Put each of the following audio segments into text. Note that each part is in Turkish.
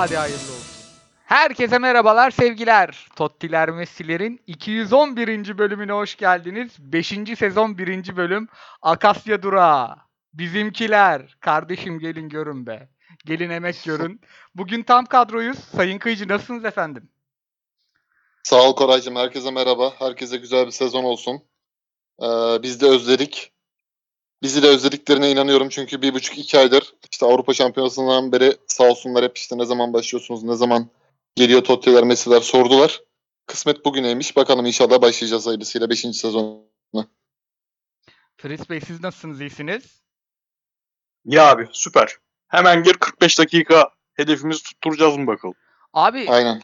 Hadi hayırlı olsun. Herkese merhabalar sevgiler. Tottiler Messi'lerin 211. bölümüne hoş geldiniz. 5. sezon 1. bölüm Akasya Durağı. Bizimkiler. Kardeşim gelin görün be. Gelin emek görün. Bugün tam kadroyuz. Sayın Kıyıcı nasılsınız efendim? Sağ ol Koraycığım. Herkese merhaba. Herkese güzel bir sezon olsun. Ee, biz de özledik. Bizi de özlediklerine inanıyorum çünkü bir buçuk iki aydır işte Avrupa Şampiyonası'ndan beri sağ olsunlar hep işte ne zaman başlıyorsunuz, ne zaman geliyor Totti'ler, Messi'ler sordular. Kısmet bugüneymiş. Bakalım inşallah başlayacağız hayırlısıyla 5. sezon. Fritz Bey siz nasılsınız? iyisiniz? Ya abi süper. Hemen gir 45 dakika hedefimizi tutturacağız mı bakalım? Abi Aynen.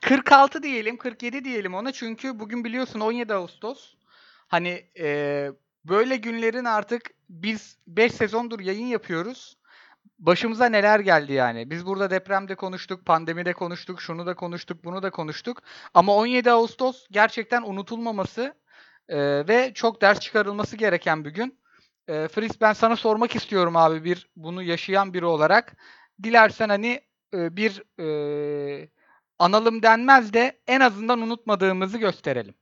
46 diyelim, 47 diyelim ona çünkü bugün biliyorsun 17 Ağustos. Hani e, böyle günlerin artık biz 5 sezondur yayın yapıyoruz. Başımıza neler geldi yani. Biz burada depremde konuştuk, pandemide konuştuk, şunu da konuştuk, bunu da konuştuk. Ama 17 Ağustos gerçekten unutulmaması e, ve çok ders çıkarılması gereken bir gün. E, Fritz ben sana sormak istiyorum abi bir bunu yaşayan biri olarak. Dilersen hani e, bir e, analım denmez de en azından unutmadığımızı gösterelim.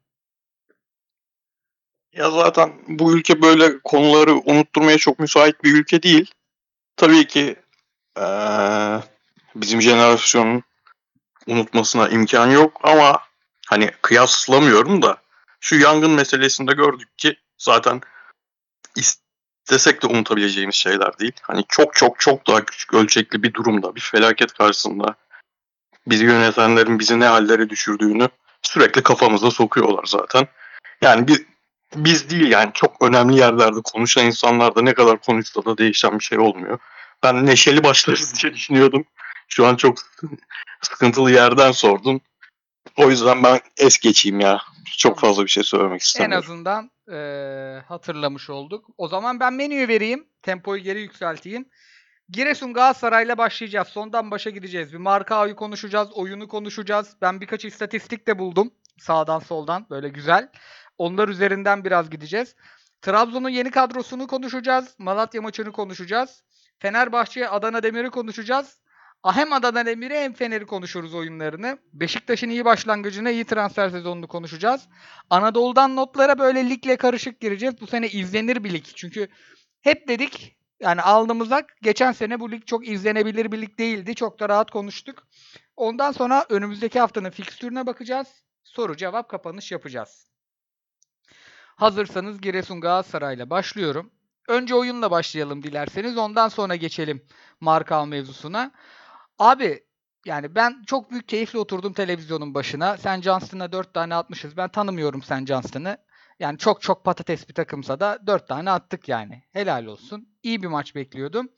Ya zaten bu ülke böyle konuları unutturmaya çok müsait bir ülke değil. Tabii ki eee, bizim jenerasyonun unutmasına imkan yok ama hani kıyaslamıyorum da şu yangın meselesinde gördük ki zaten istesek de unutabileceğimiz şeyler değil. Hani çok çok çok daha küçük ölçekli bir durumda, bir felaket karşısında bizi yönetenlerin bizi ne hallere düşürdüğünü sürekli kafamıza sokuyorlar zaten. Yani biz, biz değil yani çok önemli yerlerde konuşan insanlar da ne kadar konuşsa da değişen bir şey olmuyor. Ben neşeli başlarız diye düşünüyordum. Şu an çok sıkıntılı yerden sordun. O yüzden ben es geçeyim ya. Çok fazla bir şey söylemek En istemiyorum. azından eee, hatırlamış olduk. O zaman ben menüyü vereyim. Tempoyu geri yükselteyim. Giresun Galatasaray'la başlayacağız. Sondan başa gideceğiz. Bir marka ayı konuşacağız. Oyunu konuşacağız. Ben birkaç istatistik de buldum. Sağdan soldan. Böyle güzel. Onlar üzerinden biraz gideceğiz. Trabzon'un yeni kadrosunu konuşacağız. Malatya maçını konuşacağız. Fenerbahçe Adana Demir'i konuşacağız. Hem Adana Demir'i hem Fener'i konuşuruz oyunlarını. Beşiktaş'ın iyi başlangıcına, iyi transfer sezonunu konuşacağız. Anadolu'dan notlara böyle ligle karışık gireceğiz. Bu sene izlenir bir lig. Çünkü hep dedik yani alnımızak geçen sene bu lig çok izlenebilir bir lig değildi. Çok da rahat konuştuk. Ondan sonra önümüzdeki haftanın fikstürüne bakacağız. Soru cevap kapanış yapacağız. Hazırsanız Giresun Galatasaray'la başlıyorum. Önce oyunla başlayalım dilerseniz. Ondan sonra geçelim marka mevzusuna. Abi yani ben çok büyük keyifle oturdum televizyonun başına. Sen Johnston'a 4 tane atmışız. Ben tanımıyorum Sen Johnston'ı. Yani çok çok patates bir takımsa da 4 tane attık yani. Helal olsun. İyi bir maç bekliyordum.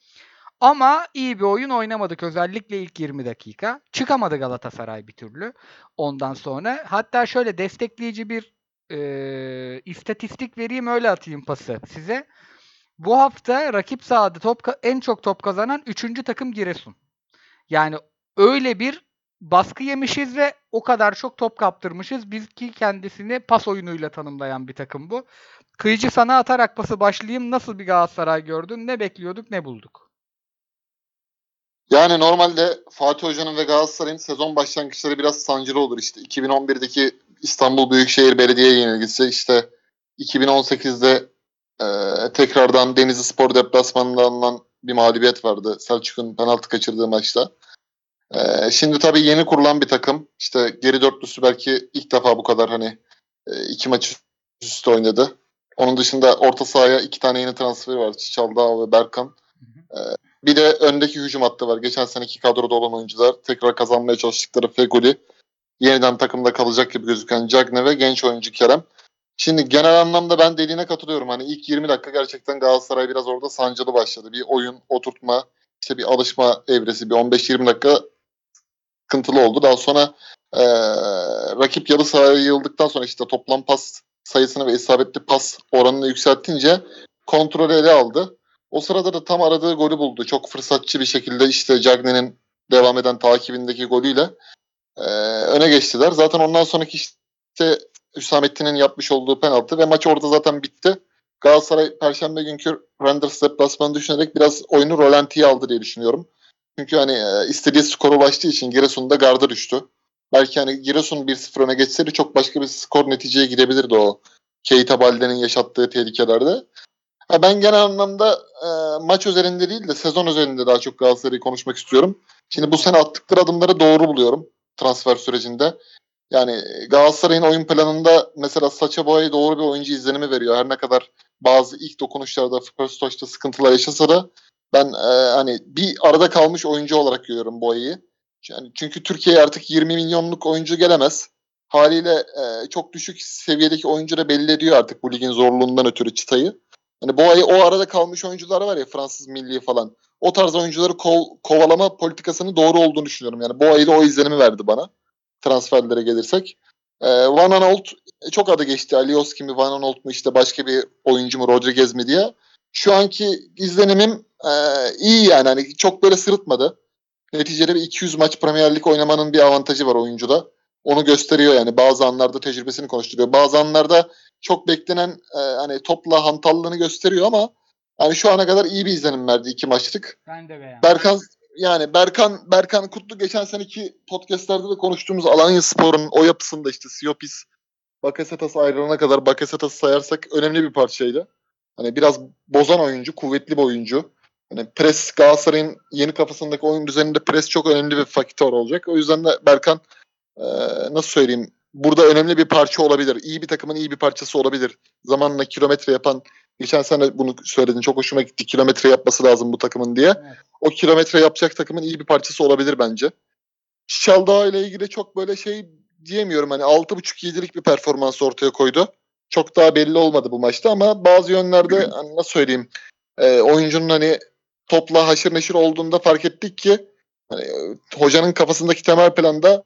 Ama iyi bir oyun oynamadık özellikle ilk 20 dakika. Çıkamadı Galatasaray bir türlü. Ondan sonra hatta şöyle destekleyici bir e, istatistik vereyim öyle atayım pası size. Bu hafta rakip sahada top en çok top kazanan 3. takım Giresun. Yani öyle bir baskı yemişiz ve o kadar çok top kaptırmışız. Biz ki kendisini pas oyunuyla tanımlayan bir takım bu. Kıyıcı sana atarak pası başlayayım. Nasıl bir Galatasaray gördün? Ne bekliyorduk, ne bulduk? Yani normalde Fatih Hoca'nın ve Galatasaray'ın sezon başlangıçları biraz sancılı olur işte. 2011'deki İstanbul Büyükşehir Belediye yenilgisi işte 2018'de e, tekrardan Denizli Spor deplasmanında alınan bir mağlubiyet vardı. Selçuk'un penaltı kaçırdığı maçta. E, şimdi tabii yeni kurulan bir takım. İşte geri dörtlüsü belki ilk defa bu kadar hani e, iki maç üst üste oynadı. Onun dışında orta sahaya iki tane yeni transferi var. Çaldağ ve Berkan. E, bir de öndeki hücum hattı var. Geçen seneki kadroda olan oyuncular tekrar kazanmaya çalıştıkları Feguli. Yeniden takımda kalacak gibi gözüken Cagne ve genç oyuncu Kerem. Şimdi genel anlamda ben dediğine katılıyorum. Hani ilk 20 dakika gerçekten Galatasaray biraz orada sancılı başladı. Bir oyun oturtma, işte bir alışma evresi, bir 15-20 dakika sıkıntılı oldu. Daha sonra eee, rakip yarı sahaya yığıldıktan sonra işte toplam pas sayısını ve isabetli pas oranını yükseltince kontrolü ele aldı. O sırada da tam aradığı golü buldu. Çok fırsatçı bir şekilde işte Cagne'nin devam eden takibindeki golüyle eee, öne geçtiler. Zaten ondan sonraki işte Hüsamettin'in yapmış olduğu penaltı ve maç orada zaten bitti. Galatasaray Perşembe günkü Randers deplasmanı düşünerek biraz oyunu rolantiye aldı diye düşünüyorum. Çünkü hani e, istediği skora ulaştığı için Giresun'da garda düştü. Belki hani Giresun 1-0 öne geçseydi çok başka bir skor neticeye gidebilirdi o Keita Balde'nin yaşattığı tehlikelerde. Ha ben genel anlamda e, maç üzerinde değil de sezon üzerinde daha çok Galatasaray'ı konuşmak istiyorum. Şimdi bu sene attıkları adımları doğru buluyorum transfer sürecinde. Yani Galatasaray'ın oyun planında mesela Saça Boya'yı doğru bir oyuncu izlenimi veriyor. Her ne kadar bazı ilk dokunuşlarda first touch'ta sıkıntılar yaşasa da ben e, hani bir arada kalmış oyuncu olarak görüyorum Boya'yı. Yani çünkü Türkiye'ye artık 20 milyonluk oyuncu gelemez. Haliyle e, çok düşük seviyedeki oyuncu da belli ediyor artık bu ligin zorluğundan ötürü çıtayı. Hani bu ay o arada kalmış oyuncular var ya Fransız milli falan. O tarz oyuncuları kov, kovalama politikasının doğru olduğunu düşünüyorum. Yani bu ayda o izlenimi verdi bana. Transferlere gelirsek. Ee, Van Aanholt e, çok adı geçti. Alioski mi Van Aanholt mu işte başka bir oyuncu mu Rodriguez mi diye. Şu anki izlenimim e, iyi yani. Hani çok böyle sırıtmadı. Neticede bir 200 maç Premier Lig oynamanın bir avantajı var oyuncuda. Onu gösteriyor yani. Bazı anlarda tecrübesini konuşturuyor. Bazı anlarda çok beklenen e, hani topla hantallığını gösteriyor ama hani şu ana kadar iyi bir izlenim verdi iki maçlık. Ben de beğendim. Berkan yani Berkan Berkan Kutlu geçen seneki podcastlerde de konuştuğumuz Alanya Spor'un o yapısında işte Siopis Bakasetas ayrılana kadar Bakasetas'ı sayarsak önemli bir parçaydı. Hani biraz bozan oyuncu, kuvvetli bir oyuncu. Hani pres Galatasaray'ın yeni kafasındaki oyun düzeninde pres çok önemli bir faktör olacak. O yüzden de Berkan e, nasıl söyleyeyim burada önemli bir parça olabilir. İyi bir takımın iyi bir parçası olabilir. Zamanla kilometre yapan geçen sene bunu söyledin çok hoşuma gitti. Kilometre yapması lazım bu takımın diye. Evet. O kilometre yapacak takımın iyi bir parçası olabilir bence. Şaldağ ile ilgili çok böyle şey diyemiyorum. Hani 6.5-7'lik bir performans ortaya koydu. Çok daha belli olmadı bu maçta ama bazı yönlerde hani nasıl söyleyeyim e, oyuncunun hani topla haşır neşir olduğunda fark ettik ki hani, e, hocanın kafasındaki temel planda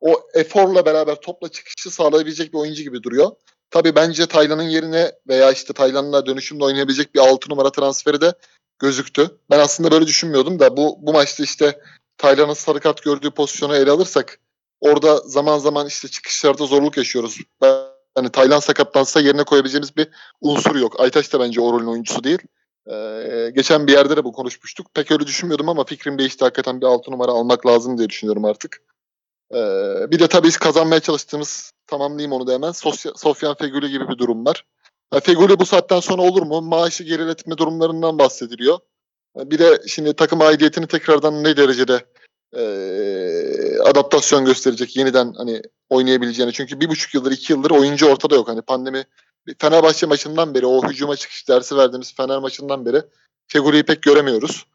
o eforla beraber topla çıkışı sağlayabilecek bir oyuncu gibi duruyor. Tabii bence Taylan'ın yerine veya işte Taylan'la dönüşümle oynayabilecek bir 6 numara transferi de gözüktü. Ben aslında böyle düşünmüyordum da bu bu maçta işte Taylan'ın sarı kart gördüğü pozisyonu ele alırsak orada zaman zaman işte çıkışlarda zorluk yaşıyoruz. Hani Taylan sakatlansa yerine koyabileceğimiz bir unsur yok. Aytaç da bence o rolün oyuncusu değil. Ee, geçen bir yerde de bu konuşmuştuk. Pek öyle düşünmüyordum ama fikrim değişti. Hakikaten bir 6 numara almak lazım diye düşünüyorum artık. Ee, bir de tabii kazanmaya çalıştığımız tamamlayayım onu da hemen. Sofya, Sofyan Feguli gibi bir durum var. Feguli bu saatten sonra olur mu? Maaşı geriletme durumlarından bahsediliyor. Bir de şimdi takım aidiyetini tekrardan ne derecede e, adaptasyon gösterecek yeniden hani oynayabileceğini. Çünkü bir buçuk yıldır iki yıldır oyuncu ortada yok. Hani pandemi Fenerbahçe maçından beri o hücuma çıkış dersi verdiğimiz Fener maçından beri Feguli'yi pek göremiyoruz.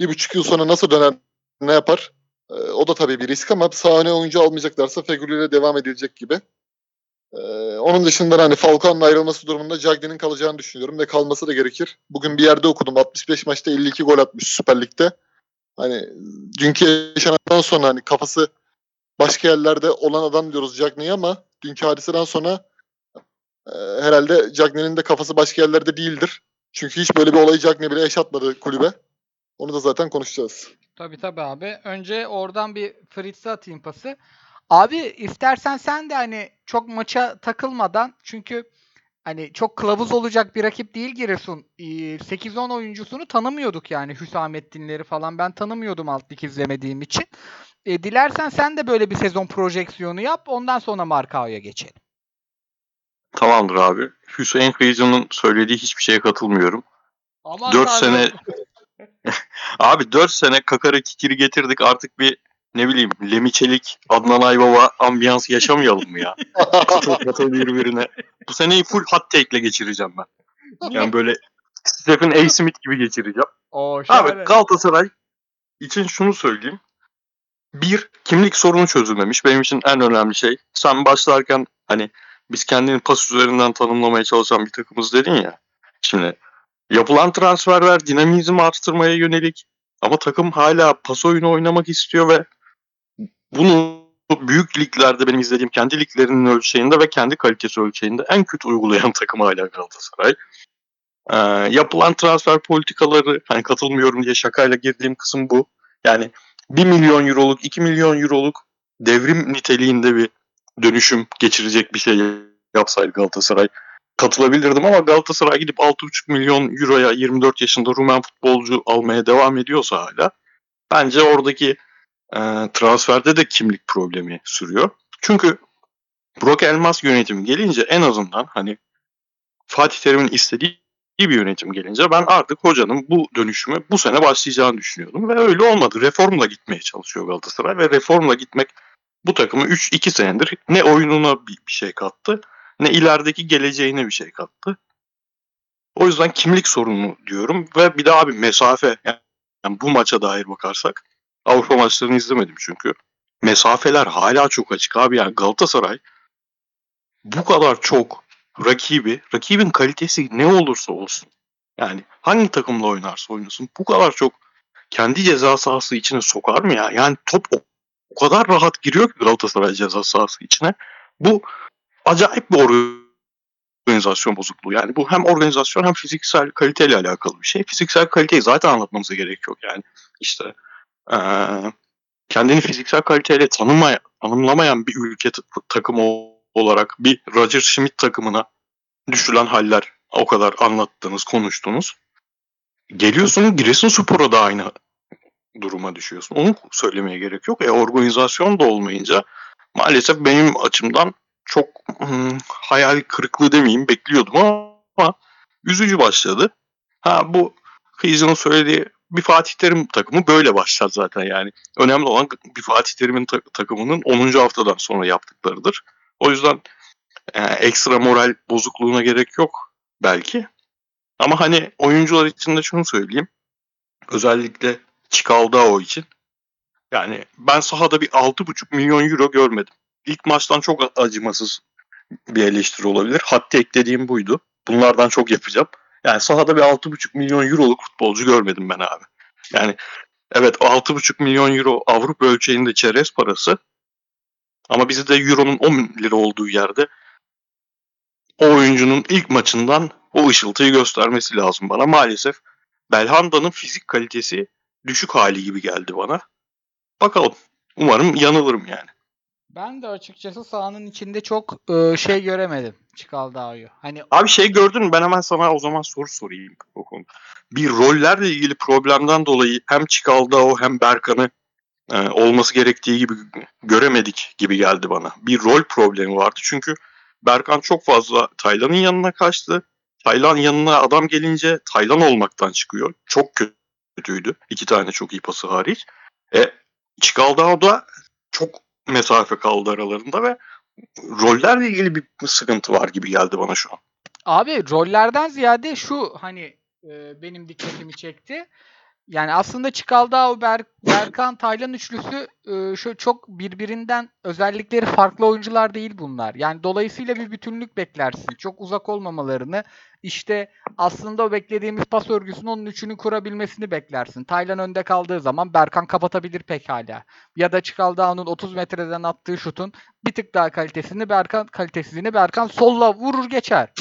Bir buçuk yıl sonra nasıl döner ne yapar? Ee, o da tabii bir risk ama sahne oyuncu almayacaklarsa Feguli ile devam edilecek gibi. Ee, onun dışında hani Falcao'nun ayrılması durumunda Cagney'in kalacağını düşünüyorum ve kalması da gerekir. Bugün bir yerde okudum 65 maçta 52 gol atmış Süper Lig'de. Hani dünkü yaşanandan sonra hani kafası başka yerlerde olan adam diyoruz Cagney ama dünkü hadiseden sonra e, herhalde Cagney'in de kafası başka yerlerde değildir. Çünkü hiç böyle bir olayı Cagney bile yaşatmadı kulübe. Onu da zaten konuşacağız. Tabii tabii abi. Önce oradan bir Fritz'e atayım pası. Abi istersen sen de hani çok maça takılmadan çünkü hani çok kılavuz olacak bir rakip değil Giresun. Ee, 8-10 oyuncusunu tanımıyorduk yani Hüsamettinleri falan ben tanımıyordum alt lig izlemediğim için. E, dilersen sen de böyle bir sezon projeksiyonu yap ondan sonra Markao'ya geçelim. Tamamdır abi. Hüseyin Kıyıcı'nın söylediği hiçbir şeye katılmıyorum. Aman 4 tanrım. sene abi 4 sene kakara kikiri getirdik artık bir ne bileyim Lemiçelik, Adnan Aybaba ambiyans yaşamayalım mı ya? Katıl katıl birbirine. Bu seneyi full hot take'le geçireceğim ben. Yani böyle Stephen A. Smith gibi geçireceğim. Oo, şahane. Abi Galatasaray için şunu söyleyeyim. Bir, kimlik sorunu çözülmemiş. Benim için en önemli şey. Sen başlarken hani biz kendini pas üzerinden tanımlamaya çalışan bir takımız dedin ya. Şimdi yapılan transferler dinamizmi arttırmaya yönelik ama takım hala pas oyunu oynamak istiyor ve bunu büyük liglerde benim izlediğim kendi liglerinin ölçeğinde ve kendi kalitesi ölçeğinde en kötü uygulayan takım hala Galatasaray. Ee, yapılan transfer politikaları hani katılmıyorum diye şakayla girdiğim kısım bu. Yani 1 milyon euroluk 2 milyon euroluk devrim niteliğinde bir dönüşüm geçirecek bir şey yapsaydı Galatasaray katılabilirdim ama Galatasaray gidip 6,5 milyon euroya 24 yaşında Rumen futbolcu almaya devam ediyorsa hala Bence oradaki e, transferde de kimlik problemi sürüyor. Çünkü Burak Elmas yönetimi gelince en azından hani Fatih Terim'in istediği bir yönetim gelince ben artık hocanın bu dönüşüme bu sene başlayacağını düşünüyordum ve öyle olmadı. Reformla gitmeye çalışıyor Galatasaray ve reformla gitmek bu takımı 3-2 senedir ne oyununa bir, bir şey kattı ne ilerideki geleceğine bir şey kattı. O yüzden kimlik sorunu diyorum ve bir daha bir mesafe yani bu maça dair bakarsak Avrupa maçlarını izlemedim çünkü. Mesafeler hala çok açık abi yani Galatasaray bu kadar çok rakibi, rakibin kalitesi ne olursa olsun. Yani hangi takımla oynarsa oynasın bu kadar çok kendi ceza sahası içine sokar mı ya? Yani top o, o kadar rahat giriyor ki Galatasaray ceza sahası içine. Bu acayip bir organizasyon bozukluğu. Yani bu hem organizasyon hem fiziksel kaliteyle alakalı bir şey. Fiziksel kaliteyi zaten anlatmamıza gerek yok. Yani işte ee, kendini fiziksel kaliteyle tanımaya, tanımlamayan bir ülke takımı olarak bir Roger Schmidt takımına düşülen haller o kadar anlattınız, konuştunuz. Geliyorsun Giresunspor'a da aynı duruma düşüyorsun. Onu söylemeye gerek yok. E organizasyon da olmayınca maalesef benim açımdan çok hmm, hayal kırıklığı demeyeyim bekliyordum ama üzücü başladı. Ha bu Kıyıcı'nın söylediği bir Fatih Terim takımı böyle başlar zaten yani. Önemli olan bir Fatih Terim'in ta- takımının 10. haftadan sonra yaptıklarıdır. O yüzden e, ekstra moral bozukluğuna gerek yok belki. Ama hani oyuncular için de şunu söyleyeyim. Özellikle Çikaldao için. Yani ben sahada bir 6,5 milyon euro görmedim. İlk maçtan çok acımasız bir eleştiri olabilir. Hatta eklediğim buydu. Bunlardan çok yapacağım. Yani sahada bir 6,5 milyon euroluk futbolcu görmedim ben abi. Yani evet 6,5 milyon euro Avrupa ölçeğinde çerez parası. Ama bizde euronun 10 lira olduğu yerde o oyuncunun ilk maçından o ışıltıyı göstermesi lazım bana. Maalesef Belhanda'nın fizik kalitesi düşük hali gibi geldi bana. Bakalım. Umarım yanılırım yani. Ben de açıkçası sahanın içinde çok e, şey göremedim Çikaldao'yu. Hani Abi şey gördün mü? Ben hemen sana o zaman soru sorayım konuda. Bir rollerle ilgili problemden dolayı hem Çikaldao hem Berkan'ı e, olması gerektiği gibi göremedik gibi geldi bana. Bir rol problemi vardı çünkü Berkan çok fazla Taylan'ın yanına kaçtı. Taylan yanına adam gelince Taylan olmaktan çıkıyor. Çok kötüydü. İki tane çok iyi pası hariç. E, Çikaldao da çok mesafe kaldı aralarında ve rollerle ilgili bir sıkıntı var gibi geldi bana şu an. Abi rollerden ziyade şu hani e, benim dikkatimi çekti. Yani aslında Çikaldao, Ber Berkan, Taylan üçlüsü e, şu çok birbirinden özellikleri farklı oyuncular değil bunlar. Yani dolayısıyla bir bütünlük beklersin. Çok uzak olmamalarını, işte aslında o beklediğimiz pas örgüsünün onun üçünü kurabilmesini beklersin. Taylan önde kaldığı zaman Berkan kapatabilir pekala. Ya da Çikaldao'nun 30 metreden attığı şutun bir tık daha kalitesini Berkan kalitesizliğini Berkan solla vurur geçer.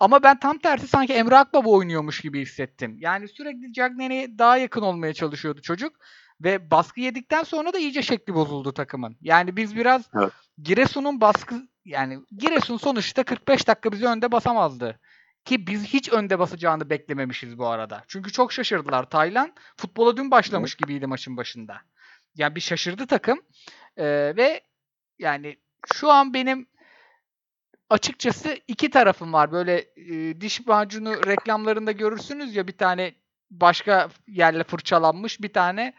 Ama ben tam tersi sanki Emre Akbaba oynuyormuş gibi hissettim. Yani sürekli Cagney'e daha yakın olmaya çalışıyordu çocuk. Ve baskı yedikten sonra da iyice şekli bozuldu takımın. Yani biz biraz Evet. Giresun'un baskı yani Giresun sonuçta 45 dakika bizi önde basamazdı. Ki biz hiç önde basacağını beklememişiz bu arada. Çünkü çok şaşırdılar. Taylan futbola dün başlamış gibiydi maçın başında. Yani bir şaşırdı takım. Ee, ve yani şu an benim açıkçası iki tarafım var. Böyle e, diş macunu reklamlarında görürsünüz ya bir tane başka yerle fırçalanmış, bir tane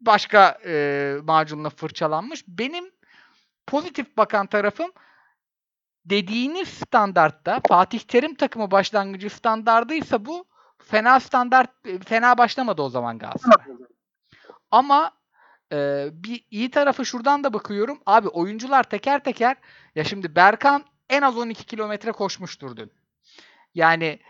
başka e, macunla fırçalanmış. Benim pozitif bakan tarafım dediğiniz standartta Fatih Terim takımı başlangıcı standardıysa bu fena standart fena başlamadı o zaman Galatasaray. Ama e, bir iyi tarafı şuradan da bakıyorum. Abi oyuncular teker teker ya şimdi Berkan en az 12 kilometre koşmuştur dün. Yani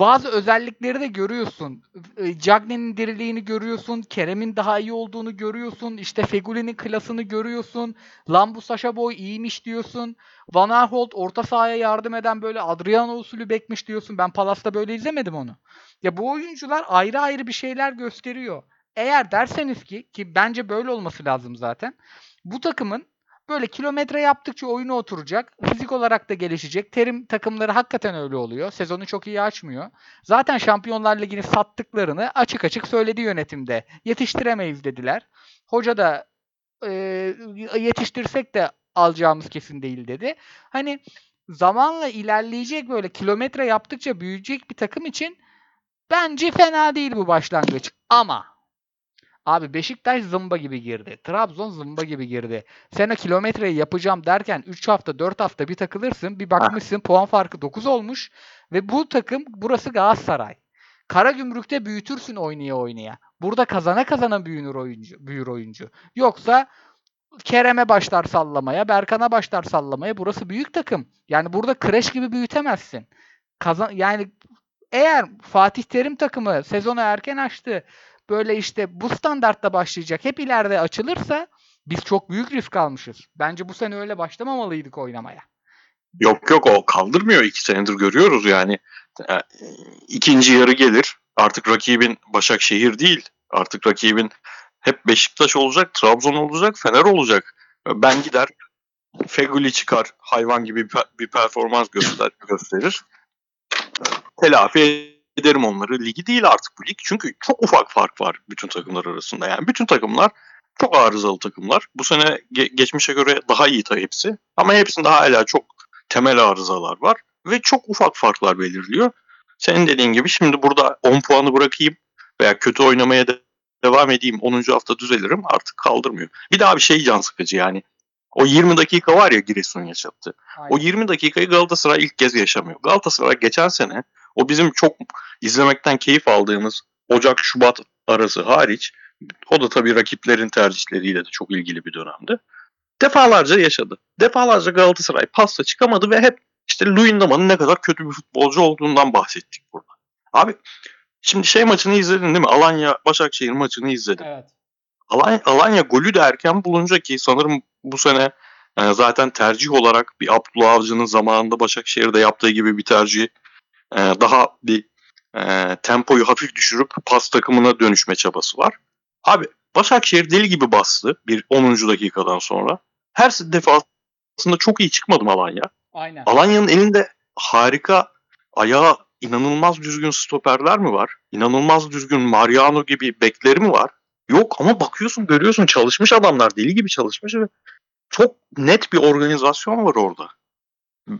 bazı özellikleri de görüyorsun. E, Cagney'in diriliğini görüyorsun. Kerem'in daha iyi olduğunu görüyorsun. İşte Feguli'nin klasını görüyorsun. Lambu Sasha Boy iyiymiş diyorsun. Van Aanholt orta sahaya yardım eden böyle Adriano usulü bekmiş diyorsun. Ben Palas'ta böyle izlemedim onu. Ya bu oyuncular ayrı ayrı bir şeyler gösteriyor. Eğer derseniz ki ki bence böyle olması lazım zaten. Bu takımın Böyle kilometre yaptıkça oyunu oturacak. Fizik olarak da gelişecek. Terim takımları hakikaten öyle oluyor. Sezonu çok iyi açmıyor. Zaten Şampiyonlar Ligi'ni sattıklarını açık açık söyledi yönetimde. Yetiştiremeyiz dediler. Hoca da e, yetiştirsek de alacağımız kesin değil dedi. Hani zamanla ilerleyecek böyle kilometre yaptıkça büyüyecek bir takım için bence fena değil bu başlangıç. Ama abi Beşiktaş zımba gibi girdi. Trabzon zımba gibi girdi. Sen o kilometreyi yapacağım derken 3 hafta 4 hafta bir takılırsın. Bir bakmışsın puan farkı 9 olmuş. Ve bu takım burası Galatasaray. Karagümrük'te büyütürsün oynaya oynaya. Burada kazana kazana büyünür oyuncu, büyür oyuncu. Yoksa Kerem'e başlar sallamaya, Berkan'a başlar sallamaya. Burası büyük takım. Yani burada kreş gibi büyütemezsin. Kazan yani eğer Fatih Terim takımı sezonu erken açtı, böyle işte bu standartta başlayacak, hep ileride açılırsa biz çok büyük risk almışız. Bence bu sene öyle başlamamalıydık oynamaya. Yok yok o kaldırmıyor. iki senedir görüyoruz yani. E, ikinci yarı gelir. Artık rakibin Başakşehir değil. Artık rakibin hep Beşiktaş olacak, Trabzon olacak, Fener olacak. Ben gider Feguli çıkar hayvan gibi bir performans göster gösterir. Telafi ederim onları. Ligi değil artık bu lig. Çünkü çok ufak fark var bütün takımlar arasında. Yani bütün takımlar çok arızalı takımlar. Bu sene ge- geçmişe göre daha iyi tabii hepsi. Ama hepsinde hala çok temel arızalar var. Ve çok ufak farklar belirliyor. Senin dediğin gibi şimdi burada 10 puanı bırakayım veya kötü oynamaya da devam edeyim 10. hafta düzelirim artık kaldırmıyor. Bir daha bir şey can sıkıcı yani. O 20 dakika var ya Giresun yaşattı. Aynen. O 20 dakikayı Galatasaray ilk kez yaşamıyor. Galatasaray geçen sene o bizim çok izlemekten keyif aldığımız Ocak Şubat arası hariç o da tabii rakiplerin tercihleriyle de çok ilgili bir dönemdi. Defalarca yaşadı. Defalarca Galatasaray pasta çıkamadı ve hep işte Luyendama'nın ne kadar kötü bir futbolcu olduğundan bahsettik burada. Abi Şimdi şey maçını izledin değil mi? Alanya Başakşehir maçını izledim. Evet. Alanya, Alanya golü de erken bulunca ki sanırım bu sene e, zaten tercih olarak bir Abdullah Avcı'nın zamanında Başakşehir'de yaptığı gibi bir tercih e, daha bir e, tempoyu hafif düşürüp pas takımına dönüşme çabası var. Abi Başakşehir deli gibi bastı bir 10. dakikadan sonra. Her defasında çok iyi çıkmadım Alanya. Aynen. Alanya'nın elinde harika ayağı inanılmaz düzgün stoperler mi var? İnanılmaz düzgün Mariano gibi bekleri mi var? Yok ama bakıyorsun görüyorsun çalışmış adamlar deli gibi çalışmış ve çok net bir organizasyon var orada.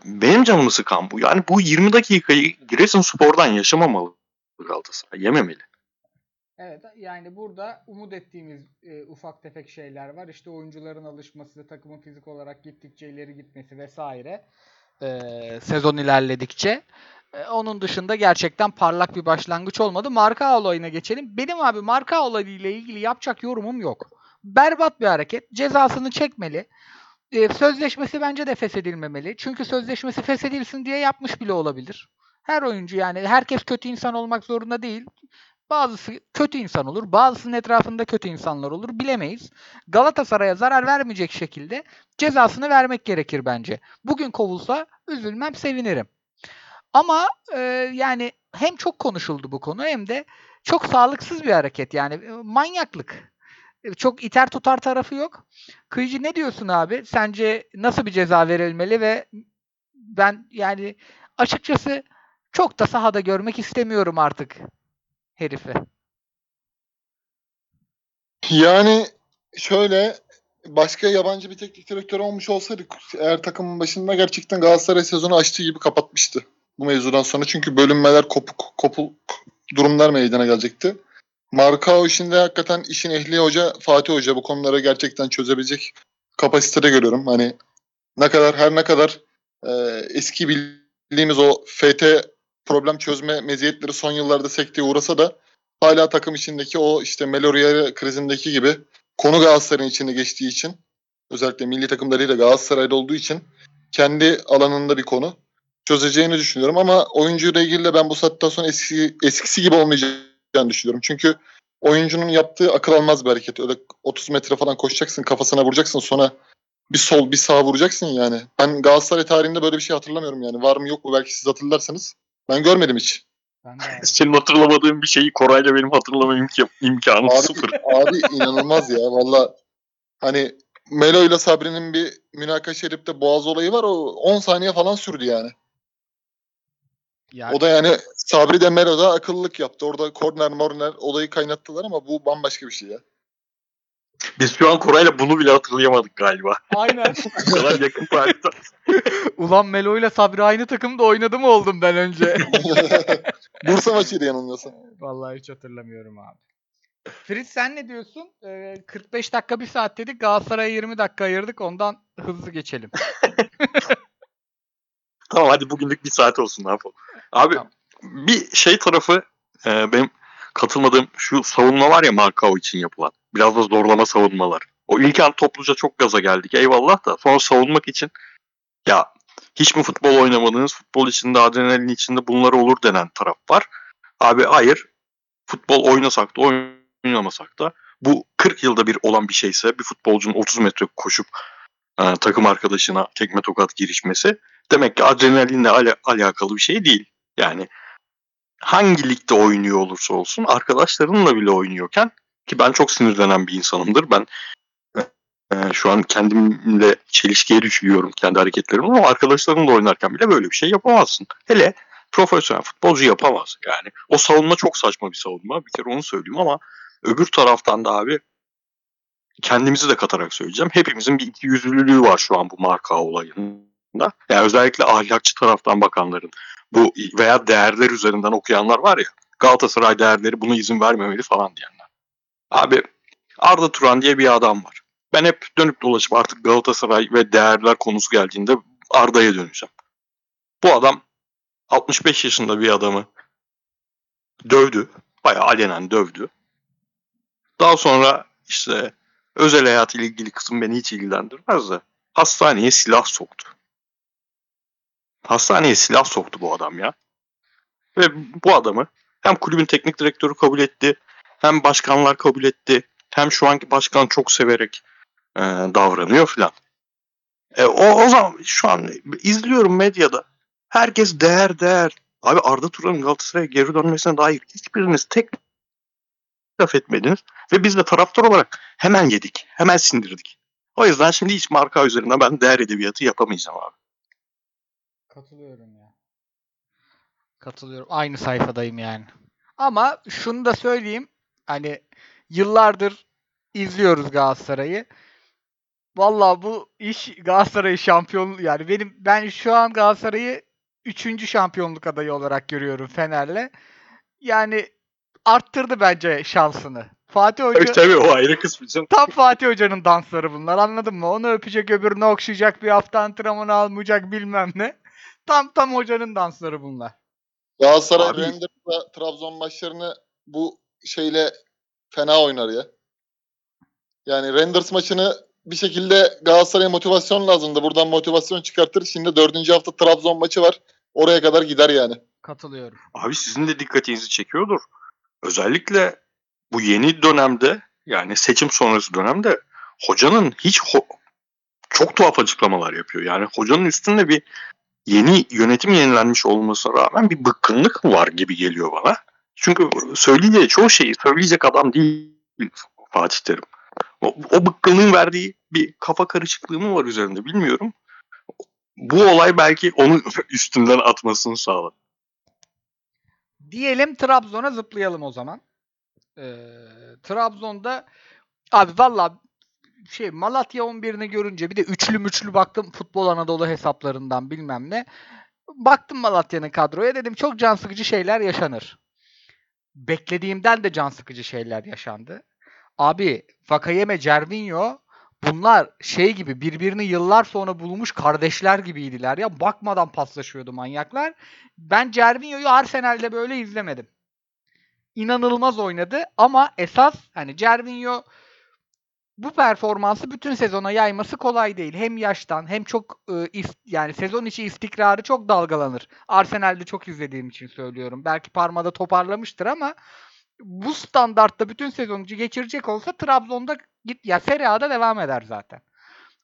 Benim canımı sıkan bu. Yani bu 20 dakikayı Giresunspor'dan yaşamamalı Galatasaray. Yememeli. Evet yani burada umut ettiğimiz e, ufak tefek şeyler var. İşte oyuncuların alışması, takımın fizik olarak gittikçe ileri gitmesi vesaire. E, sezon ilerledikçe. E, onun dışında gerçekten parlak bir başlangıç olmadı. Marka olayına geçelim. Benim abi marka olayıyla ilgili yapacak yorumum yok. Berbat bir hareket. Cezasını çekmeli. Ee, sözleşmesi bence de feshedilmemeli. Çünkü sözleşmesi feshedilsin diye yapmış bile olabilir. Her oyuncu yani herkes kötü insan olmak zorunda değil. Bazısı kötü insan olur. Bazısının etrafında kötü insanlar olur. Bilemeyiz. Galatasaray'a zarar vermeyecek şekilde cezasını vermek gerekir bence. Bugün kovulsa üzülmem sevinirim. Ama e, yani hem çok konuşuldu bu konu hem de çok sağlıksız bir hareket yani e, manyaklık. E, çok iter tutar tarafı yok. Kıyıcı ne diyorsun abi? Sence nasıl bir ceza verilmeli ve ben yani açıkçası çok da sahada görmek istemiyorum artık herifi. Yani şöyle başka yabancı bir teknik direktör olmuş olsaydı eğer takımın başında gerçekten Galatasaray sezonu açtığı gibi kapatmıştı bu mevzudan sonra. Çünkü bölünmeler kopuk kopuk durumlar meydana gelecekti. Markao işinde hakikaten işin ehli hoca Fatih Hoca bu konuları gerçekten çözebilecek kapasitede görüyorum. Hani ne kadar her ne kadar e, eski bildiğimiz o FT problem çözme meziyetleri son yıllarda sekteye uğrasa da hala takım içindeki o işte Meloria krizindeki gibi konu Galatasaray'ın içinde geçtiği için özellikle milli takımlarıyla Galatasaray'da olduğu için kendi alanında bir konu çözeceğini düşünüyorum ama oyuncuyla ilgili de ben bu saatten sonra eski, eskisi gibi olmayacağını düşünüyorum. Çünkü oyuncunun yaptığı akıl almaz bir hareket. Öyle 30 metre falan koşacaksın, kafasına vuracaksın sonra bir sol bir sağ vuracaksın yani. Ben Galatasaray tarihinde böyle bir şey hatırlamıyorum yani. Var mı yok mu belki siz hatırlarsanız. Ben görmedim hiç. Senin hatırlamadığın bir şeyi Koray'la benim hatırlamam imkan, imkanı abi, sıfır. Abi inanılmaz ya valla. Hani Melo ile Sabri'nin bir münakaşa edip de boğaz olayı var. O 10 saniye falan sürdü yani. Ya, O da yani Sabri de Melo da akıllılık yaptı. Orada korner morner olayı kaynattılar ama bu bambaşka bir şey ya. Biz şu an Koray'la bunu bile hatırlayamadık galiba. Aynen. Bu kadar yakın tarihte. Ulan Melo ile Sabri aynı takımda oynadı mı oldum ben önce? Bursa maçıydı yanılmıyorsam. Vallahi hiç hatırlamıyorum abi. Fritz sen ne diyorsun? Ee, 45 dakika bir saat dedik. Galatasaray'a 20 dakika ayırdık. Ondan hızlı geçelim. Tamam hadi bugünlük bir saat olsun ne yapalım. Abi Tamam. bir şey tarafı e, benim katılmadığım şu savunma var ya Markao için yapılan. Biraz da zorlama savunmalar. O ilk an topluca çok gaza geldik eyvallah da sonra savunmak için ya hiç mi futbol oynamadınız? Futbol içinde adrenalin içinde bunlar olur denen taraf var. Abi hayır. Futbol oynasak da oynamasak da bu 40 yılda bir olan bir şeyse bir futbolcunun 30 metre koşup e, takım arkadaşına tekme tokat girişmesi demek ki adrenalinle ala- alakalı bir şey değil. Yani hangi ligde oynuyor olursa olsun arkadaşlarınla bile oynuyorken ki ben çok sinirlenen bir insanımdır. Ben e, şu an kendimle çelişkiye düşüyorum kendi hareketlerimle ama arkadaşlarımla oynarken bile böyle bir şey yapamazsın. Hele profesyonel futbolcu yapamaz. Yani o savunma çok saçma bir savunma. Bir kere onu söyleyeyim ama öbür taraftan da abi kendimizi de katarak söyleyeceğim. Hepimizin bir iki yüzlülüğü var şu an bu marka olayında. Yani özellikle ahlakçı taraftan bakanların bu veya değerler üzerinden okuyanlar var ya Galatasaray değerleri buna izin vermemeli falan diyenler. Abi Arda Turan diye bir adam var. Ben hep dönüp dolaşıp artık Galatasaray ve değerler konusu geldiğinde Arda'ya döneceğim. Bu adam 65 yaşında bir adamı dövdü. Bayağı alenen dövdü. Daha sonra işte özel hayatıyla ilgili kısım beni hiç ilgilendirmez de hastaneye silah soktu. Hastaneye silah soktu bu adam ya. Ve bu adamı hem kulübün teknik direktörü kabul etti, hem başkanlar kabul etti, hem şu anki başkan çok severek e, davranıyor filan. E, o, o zaman şu an izliyorum medyada. Herkes değer değer. Abi Arda Turan'ın Galatasaray'a geri dönmesine dair hiçbiriniz tek laf etmediniz. Ve biz de taraftar olarak hemen yedik. Hemen sindirdik. O yüzden şimdi hiç marka üzerine ben değer edebiyatı yapamayacağım abi. Katılıyorum ya. Katılıyorum. Aynı sayfadayım yani. Ama şunu da söyleyeyim. Hani yıllardır izliyoruz Galatasaray'ı. Vallahi bu iş Galatasaray'ı şampiyon yani benim ben şu an Galatasaray'ı 3. şampiyonluk adayı olarak görüyorum Fener'le. Yani arttırdı bence şansını. Fatih Hoca Tabii tabii o ayrı kısmı canım. Tam Fatih Hoca'nın dansları bunlar anladın mı? Onu öpecek öbürünü okşayacak bir hafta antrenmanı almayacak bilmem ne. Tam tam hocanın dansları bunlar. Galatasaray Abi- Rangers'la Trabzon maçlarını bu şeyle fena oynar ya. Yani Renders maçını bir şekilde Galatasaray'a motivasyon lazımdı. Buradan motivasyon çıkartır. Şimdi dördüncü hafta Trabzon maçı var. Oraya kadar gider yani. Katılıyorum. Abi sizin de dikkatinizi çekiyordur. Özellikle bu yeni dönemde yani seçim sonrası dönemde hocanın hiç ho- çok tuhaf açıklamalar yapıyor. Yani hocanın üstünde bir yeni yönetim yenilenmiş olmasına rağmen bir bıkkınlık var gibi geliyor bana. Çünkü söyleyeceği çoğu şeyi söyleyecek adam değil Fatih Terim. O, o bıkkınlığın verdiği bir kafa karışıklığı mı var üzerinde bilmiyorum. Bu olay belki onu üstünden atmasını sağladı. Diyelim Trabzon'a zıplayalım o zaman. Ee, Trabzon'da abi valla şey Malatya 11'ini görünce bir de üçlü müçlü baktım Futbol Anadolu hesaplarından bilmem ne. Baktım Malatya'nın kadroya dedim çok can sıkıcı şeyler yaşanır. Beklediğimden de can sıkıcı şeyler yaşandı. Abi Vakayeme, Cervinho bunlar şey gibi birbirini yıllar sonra bulmuş kardeşler gibiydiler ya. Bakmadan paslaşıyordu manyaklar. Ben Cervinho'yu Arsenal'de böyle izlemedim. İnanılmaz oynadı ama esas hani Cervinho bu performansı bütün sezona yayması kolay değil. Hem yaştan hem çok e, is- yani sezon içi istikrarı çok dalgalanır. Arsenal'de çok izlediğim için söylüyorum. Belki Parma'da toparlamıştır ama bu standartta bütün sezonu geçirecek olsa Trabzon'da git ya Serie A'da devam eder zaten.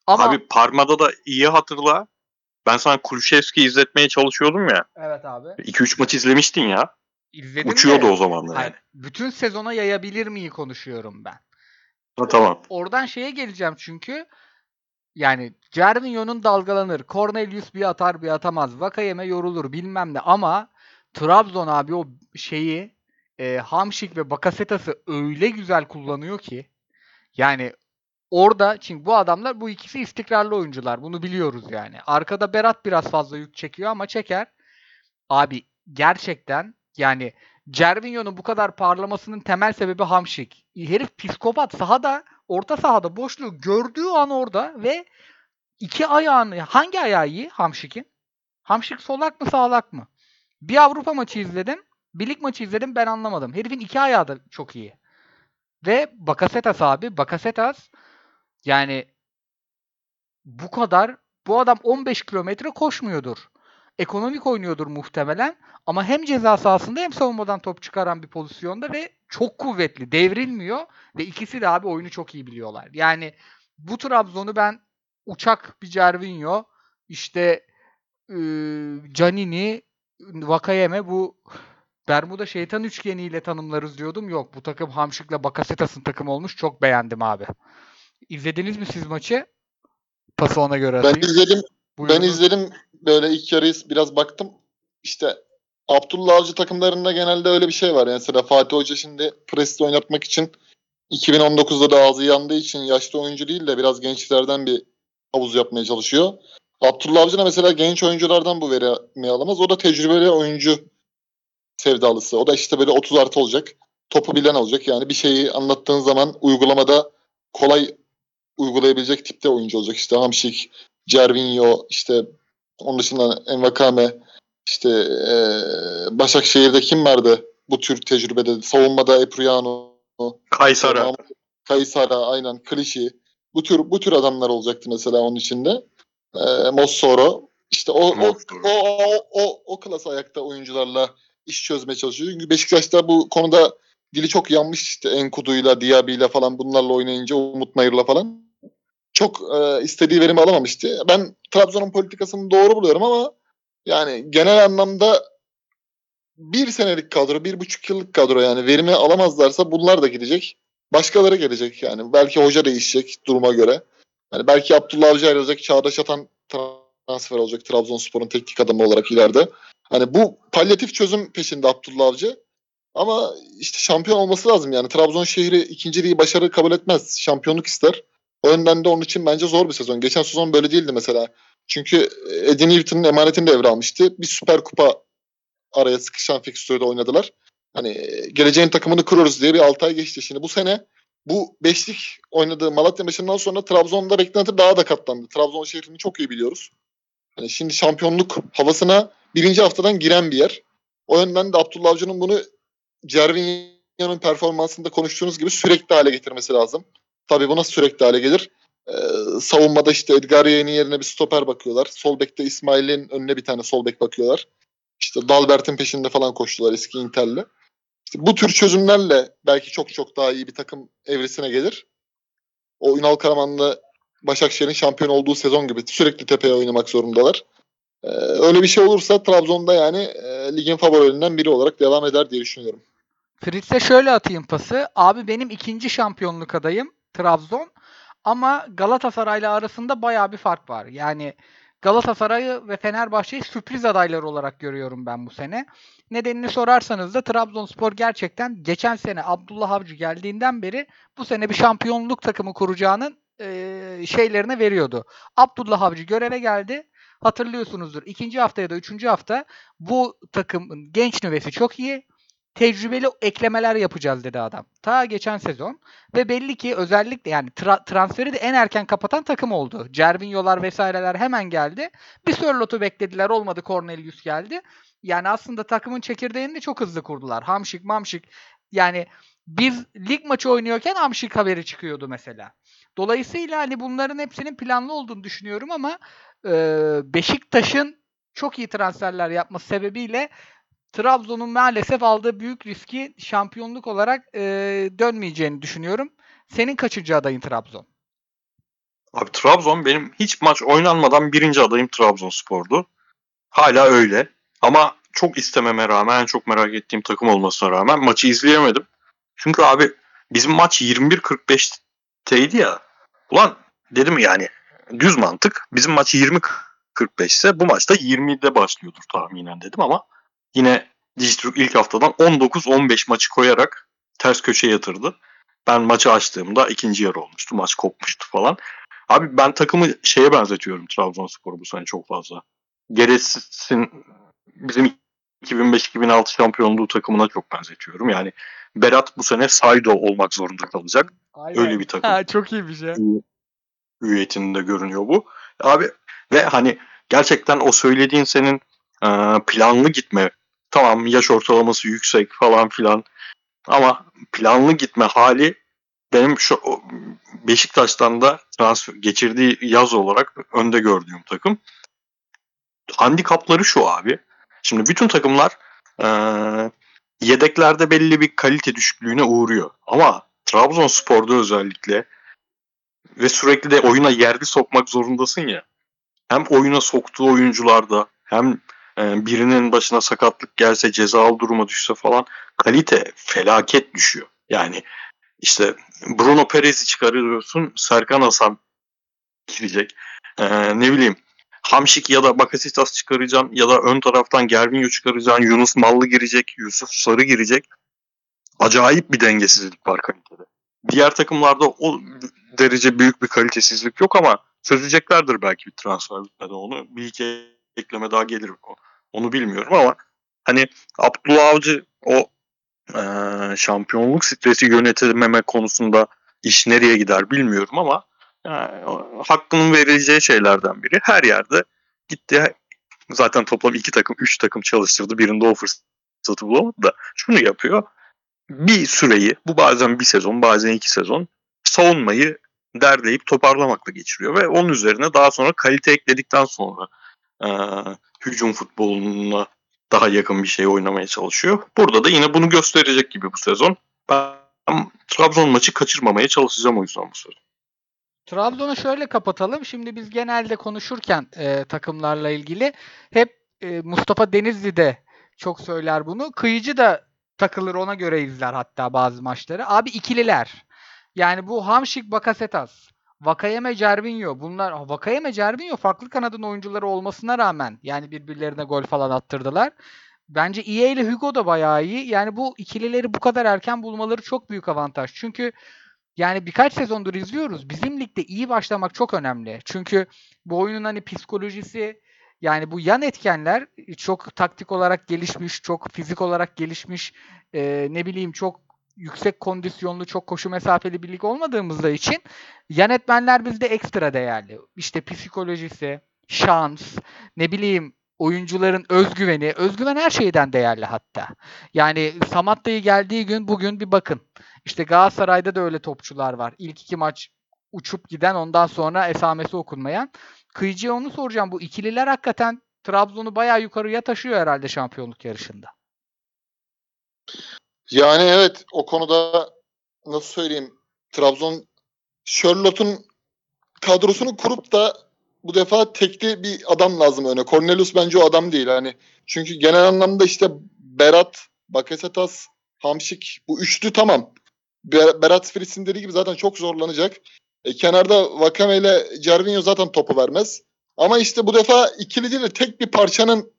Ama Abi Parma'da da iyi hatırla. Ben sana Kulüşevski izletmeye çalışıyordum ya. evet abi. 2-3 maç izlemiştin ya. İzledim Uçuyordu de- o zaman da yani. Hayır, bütün sezona yayabilir miyi konuşuyorum ben. Ha, tamam. Oradan şeye geleceğim çünkü. Yani Cervinho'nun dalgalanır. Cornelius bir atar bir atamaz. Vakayeme yorulur bilmem ne ama Trabzon abi o şeyi e, Hamşik ve Bakasetas'ı öyle güzel kullanıyor ki yani orada çünkü bu adamlar bu ikisi istikrarlı oyuncular. Bunu biliyoruz yani. Arkada Berat biraz fazla yük çekiyor ama çeker. Abi gerçekten yani Cervinho'nun bu kadar parlamasının temel sebebi Hamşik. Herif psikopat sahada orta sahada boşluğu gördüğü an orada ve iki ayağını hangi ayağı iyi Hamşik'in? Hamşik solak mı sağlak mı? Bir Avrupa maçı izledim. Bir lig maçı izledim ben anlamadım. Herifin iki ayağı da çok iyi. Ve Bakasetas abi. Bakasetas yani bu kadar bu adam 15 kilometre koşmuyordur. Ekonomik oynuyordur muhtemelen. Ama hem ceza sahasında hem savunmadan top çıkaran bir pozisyonda ve çok kuvvetli. Devrilmiyor. Ve ikisi de abi oyunu çok iyi biliyorlar. Yani bu Trabzon'u ben uçak bir Cervinho işte ıı, Canini Vakayeme bu Bermuda şeytan üçgeniyle tanımlarız diyordum. Yok bu takım Hamşik'le Bakasetas'ın takım olmuş. Çok beğendim abi. İzlediniz mi siz maçı? Pası ona göre Ben atayım. izledim. Ben Buyurun. izledim. Böyle ilk yarıyı biraz baktım. İşte Abdullah Avcı takımlarında genelde öyle bir şey var. Yani mesela Fatih Hoca şimdi Pres'te oynatmak için 2019'da da ağzı yandığı için yaşlı oyuncu değil de biraz gençlerden bir havuz yapmaya çalışıyor. Abdullah Avcı da mesela genç oyunculardan bu verimi alamaz. O da tecrübeli oyuncu sevdalısı. O da işte böyle 30 artı olacak. Topu bilen olacak. Yani bir şeyi anlattığın zaman uygulamada kolay uygulayabilecek tipte oyuncu olacak. İşte Hamşik, Cervinho, işte onun dışında Envakame, işte eee Başakşehir'de kim vardı bu tür tecrübede? Savunmada Epriano, Kaysara. Kaysara, aynen Klişi. Bu tür bu tür adamlar olacaktı mesela onun içinde. Eee Mossoro. İşte o, o, o, o, o, o klas ayakta oyuncularla iş çözmeye çalışıyor. Çünkü Beşiktaş'ta bu konuda dili çok yanmış işte Enkudu'yla, Diaby'yle falan bunlarla oynayınca Umut Nayır'la falan çok e, istediği verimi alamamıştı. Ben Trabzon'un politikasını doğru buluyorum ama yani genel anlamda bir senelik kadro, bir buçuk yıllık kadro yani verimi alamazlarsa bunlar da gidecek. Başkaları gelecek yani. Belki hoca değişecek duruma göre. Yani belki Abdullah Avcı ayrılacak, Çağdaş Atan transfer olacak Trabzonspor'un teknik adamı olarak ileride. Hani bu palyatif çözüm peşinde Abdullah Avcı. Ama işte şampiyon olması lazım yani. Trabzon şehri ikinciliği başarı kabul etmez. Şampiyonluk ister. O yönden de onun için bence zor bir sezon. Geçen sezon böyle değildi mesela. Çünkü Eddie Newton'un emanetini devralmıştı. Bir süper kupa araya sıkışan fikstürde oynadılar. Hani e, geleceğin takımını kuruyoruz diye bir 6 ay geçti. Şimdi bu sene bu beşlik oynadığı Malatya maçından sonra Trabzon'da beklenti daha da katlandı. Trabzon şehrini çok iyi biliyoruz. Hani şimdi şampiyonluk havasına birinci haftadan giren bir yer. O yönden de Abdullah Avcı'nın bunu Cervinho'nun performansında konuştuğunuz gibi sürekli hale getirmesi lazım. Tabii bu nasıl sürekli hale gelir? Ee, savunmada işte Edgar Yeğen'in yerine bir stoper bakıyorlar. Sol bekte İsmail'in önüne bir tane sol bek bakıyorlar. İşte Dalbert'in peşinde falan koştular eski Inter'le. İşte bu tür çözümlerle belki çok çok daha iyi bir takım evresine gelir. O Ünal Karaman'la Başakşehir'in şampiyon olduğu sezon gibi sürekli tepeye oynamak zorundalar. Ee, öyle bir şey olursa Trabzon'da yani e, ligin favorilerinden biri olarak devam eder diye düşünüyorum. Fritz'e şöyle atayım pası. Abi benim ikinci şampiyonluk adayım Trabzon. Ama Galatasaray'la arasında baya bir fark var. Yani Galatasaray'ı ve Fenerbahçe'yi sürpriz adayları olarak görüyorum ben bu sene. Nedenini sorarsanız da Trabzonspor gerçekten geçen sene Abdullah Avcı geldiğinden beri bu sene bir şampiyonluk takımı kuracağının e, şeylerine veriyordu. Abdullah Avcı göreve geldi. Hatırlıyorsunuzdur. ikinci hafta ya da üçüncü hafta bu takımın genç nüvesi çok iyi. Tecrübeli eklemeler yapacağız dedi adam. Ta geçen sezon. Ve belli ki özellikle yani tra- transferi de en erken kapatan takım oldu. Cervinho'lar vesaireler hemen geldi. Bir Sörlot'u beklediler olmadı Cornelius geldi. Yani aslında takımın çekirdeğini de çok hızlı kurdular. Hamşik, Mamşik. Yani biz lig maçı oynuyorken Hamşik haberi çıkıyordu mesela. Dolayısıyla hani bunların hepsinin planlı olduğunu düşünüyorum ama e, Beşiktaş'ın çok iyi transferler yapması sebebiyle Trabzon'un maalesef aldığı büyük riski şampiyonluk olarak e, dönmeyeceğini düşünüyorum. Senin kaçıncı adayın Trabzon? Abi Trabzon benim hiç maç oynanmadan birinci adayım Trabzonspor'du. Hala öyle. Ama çok istememe rağmen, en çok merak ettiğim takım olmasına rağmen maçı izleyemedim. Çünkü abi bizim maç 21.45'teydi ya. Ulan dedim yani düz mantık bizim maç 20-45 ise bu maçta 20'de başlıyordur tahminen dedim ama yine Dijitürk ilk haftadan 19-15 maçı koyarak ters köşe yatırdı. Ben maçı açtığımda ikinci yarı olmuştu. Maç kopmuştu falan. Abi ben takımı şeye benzetiyorum Trabzonspor'u bu sene çok fazla. Geresin bizim 2005-2006 şampiyonluğu takımına çok benzetiyorum. Yani Berat bu sene Saido olmak zorunda kalacak. Aynen. Öyle bir takım. Ha, çok iyi bir şey. Üyetinde görünüyor bu. Abi ve hani gerçekten o söylediğin senin planlı gitme tamam yaş ortalaması yüksek falan filan ama planlı gitme hali benim şu Beşiktaş'tan da transfer geçirdiği yaz olarak önde gördüğüm takım. Handikapları şu abi. Şimdi bütün takımlar e, yedeklerde belli bir kalite düşüklüğüne uğruyor. Ama Trabzonspor'da özellikle ve sürekli de oyuna yerli sokmak zorundasın ya. Hem oyuna soktuğu oyuncularda hem e, birinin başına sakatlık gelse cezalı duruma düşse falan kalite felaket düşüyor. Yani işte Bruno Perez'i çıkarıyorsun Serkan Hasan girecek. E, ne bileyim Hamşik ya da Bakasitas çıkaracaksın ya da ön taraftan Gervinho çıkaracaksın. Yunus Mallı girecek, Yusuf Sarı girecek. Acayip bir dengesizlik var kalitede. Diğer takımlarda o derece büyük bir kalitesizlik yok ama çözeceklerdir belki bir transfer bitmeden onu. Bir iki ekleme daha gelir onu bilmiyorum ama hani Abdullah Avcı o e, şampiyonluk stresi yönetememe konusunda iş nereye gider bilmiyorum ama yani, hakkının verileceği şeylerden biri. Her yerde gitti zaten toplam iki takım, üç takım çalıştırdı. Birinde o fırsatı bulamadı da şunu yapıyor. Bir süreyi, bu bazen bir sezon, bazen iki sezon savunmayı derleyip toparlamakla geçiriyor ve onun üzerine daha sonra kalite ekledikten sonra e, hücum futboluna daha yakın bir şey oynamaya çalışıyor. Burada da yine bunu gösterecek gibi bu sezon. Ben Trabzon maçı kaçırmamaya çalışacağım o yüzden bu sezon. Trabzon'u şöyle kapatalım. Şimdi biz genelde konuşurken e, takımlarla ilgili hep e, Mustafa Denizli de çok söyler bunu. Kıyıcı da takılır ona göre izler hatta bazı maçları. Abi ikililer. Yani bu Hamşik Bakasetas, Vakayeme Cervinho bunlar Vakayeme Cervinho farklı kanadın oyuncuları olmasına rağmen yani birbirlerine gol falan attırdılar. Bence EA ile Hugo da bayağı iyi. Yani bu ikilileri bu kadar erken bulmaları çok büyük avantaj. Çünkü yani birkaç sezondur izliyoruz. Bizim ligde iyi başlamak çok önemli. Çünkü bu oyunun hani psikolojisi yani bu yan etkenler çok taktik olarak gelişmiş, çok fizik olarak gelişmiş, e, ne bileyim çok yüksek kondisyonlu, çok koşu mesafeli bir lig olmadığımızda için yan etmenler bizde ekstra değerli. İşte psikolojisi, şans, ne bileyim oyuncuların özgüveni, özgüven her şeyden değerli hatta. Yani Samatta'yı geldiği gün bugün bir bakın. İşte Galatasaray'da da öyle topçular var. İlk iki maç uçup giden ondan sonra esamesi okunmayan. Kıyıcı'ya onu soracağım. Bu ikililer hakikaten Trabzon'u bayağı yukarıya taşıyor herhalde şampiyonluk yarışında. Yani evet o konuda nasıl söyleyeyim Trabzon Charlotte'un kadrosunu kurup da bu defa tekli bir adam lazım öne. Cornelius bence o adam değil. Hani çünkü genel anlamda işte Berat, Bakasetas, Hamşik bu üçlü tamam. Berat Fritz'in dediği gibi zaten çok zorlanacak. E, kenarda Vakame ile Cervinho zaten topu vermez. Ama işte bu defa ikili değil de tek bir parçanın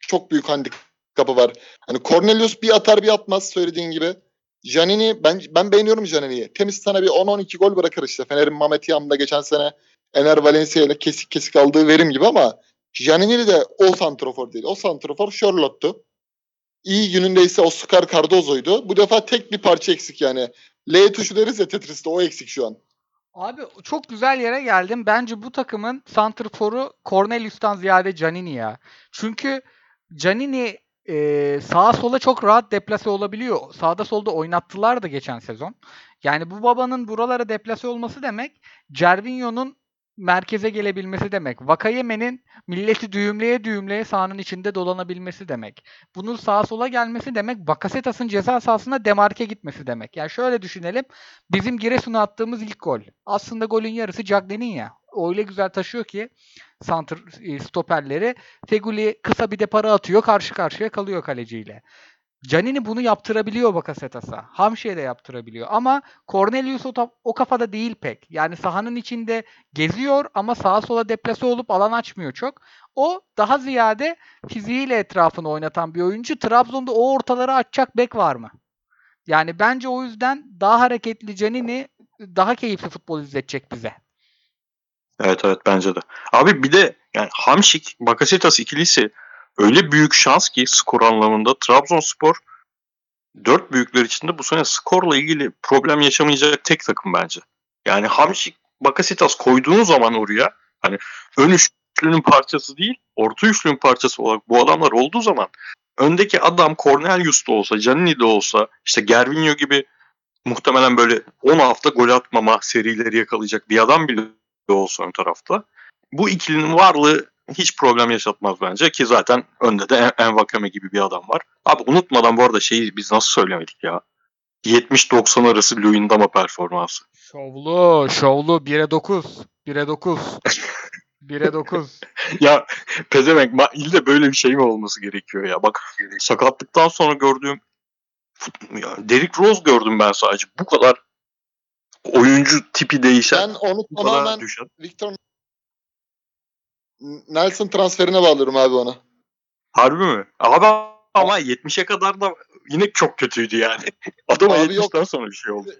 çok büyük handikapı var. Hani Cornelius bir atar bir atmaz söylediğin gibi. Janini ben ben beğeniyorum Janini'yi. Temiz sana bir 10-12 gol bırakır işte. Fener'in Mehmet Yam'da geçen sene Ener Valencia ile kesik kesik aldığı verim gibi ama Janini de o santrofor değil. O santrofor Charlotte'tu. İyi günündeyse Oscar Cardozo'ydu. Bu defa tek bir parça eksik yani. L tuşu deriz ya Tetris'te o eksik şu an. Abi çok güzel yere geldim. Bence bu takımın santrforu Cornelius'tan ziyade Canini ya. Çünkü Canini e, sağa sola çok rahat deplase olabiliyor. Sağda solda oynattılar da geçen sezon. Yani bu babanın buralara deplase olması demek Cervinho'nun merkeze gelebilmesi demek. Vakayeme'nin milleti düğümleye düğümleye sahanın içinde dolanabilmesi demek. Bunun sağa sola gelmesi demek Bakasetas'ın ceza sahasına demarke gitmesi demek. Yani şöyle düşünelim. Bizim Giresun'a attığımız ilk gol. Aslında golün yarısı Cagney'in ya. Öyle güzel taşıyor ki santr stoperleri. Feguli kısa bir de para atıyor. Karşı karşıya kalıyor kaleciyle. Canini bunu yaptırabiliyor Bakasetas'a. Hamşe de yaptırabiliyor. Ama Cornelius o, o kafada değil pek. Yani sahanın içinde geziyor ama sağa sola deplase olup alan açmıyor çok. O daha ziyade fiziğiyle etrafını oynatan bir oyuncu. Trabzon'da o ortaları açacak bek var mı? Yani bence o yüzden daha hareketli Canini daha keyifli futbol izletecek bize. Evet evet bence de. Abi bir de yani Hamşik, Bakasetas ikilisi öyle büyük şans ki skor anlamında Trabzonspor dört büyükler içinde bu sene skorla ilgili problem yaşamayacak tek takım bence. Yani Hamşik, Bakasetas koyduğun zaman oraya hani ön üçlünün parçası değil orta üçlünün parçası olarak bu adamlar olduğu zaman öndeki adam Cornelius da olsa, Canini de olsa işte Gervinho gibi muhtemelen böyle 10 hafta gol atmama serileri yakalayacak bir adam bile olsa ön tarafta. Bu ikilinin varlığı hiç problem yaşatmaz bence ki zaten önde de En- Envakame gibi bir adam var. Abi unutmadan bu arada şeyi biz nasıl söylemedik ya. 70-90 arası Luyendama performansı. Şovlu, şovlu 1'e 9. 1'e 9. 1'e 9. ya pezevenk ille böyle bir şey mi olması gerekiyor ya? Bak sakatlıktan sonra gördüğüm ya Derrick Rose gördüm ben sadece. Bu kadar oyuncu tipi değişen, Ben onu tamamen düşen. Victor Nelson transferine bağlıyorum abi ona. Harbi mi? Abi ama 70'e kadar da yine çok kötüydü yani. Adama Abi yok. 70'ten sonra bir şey oldu.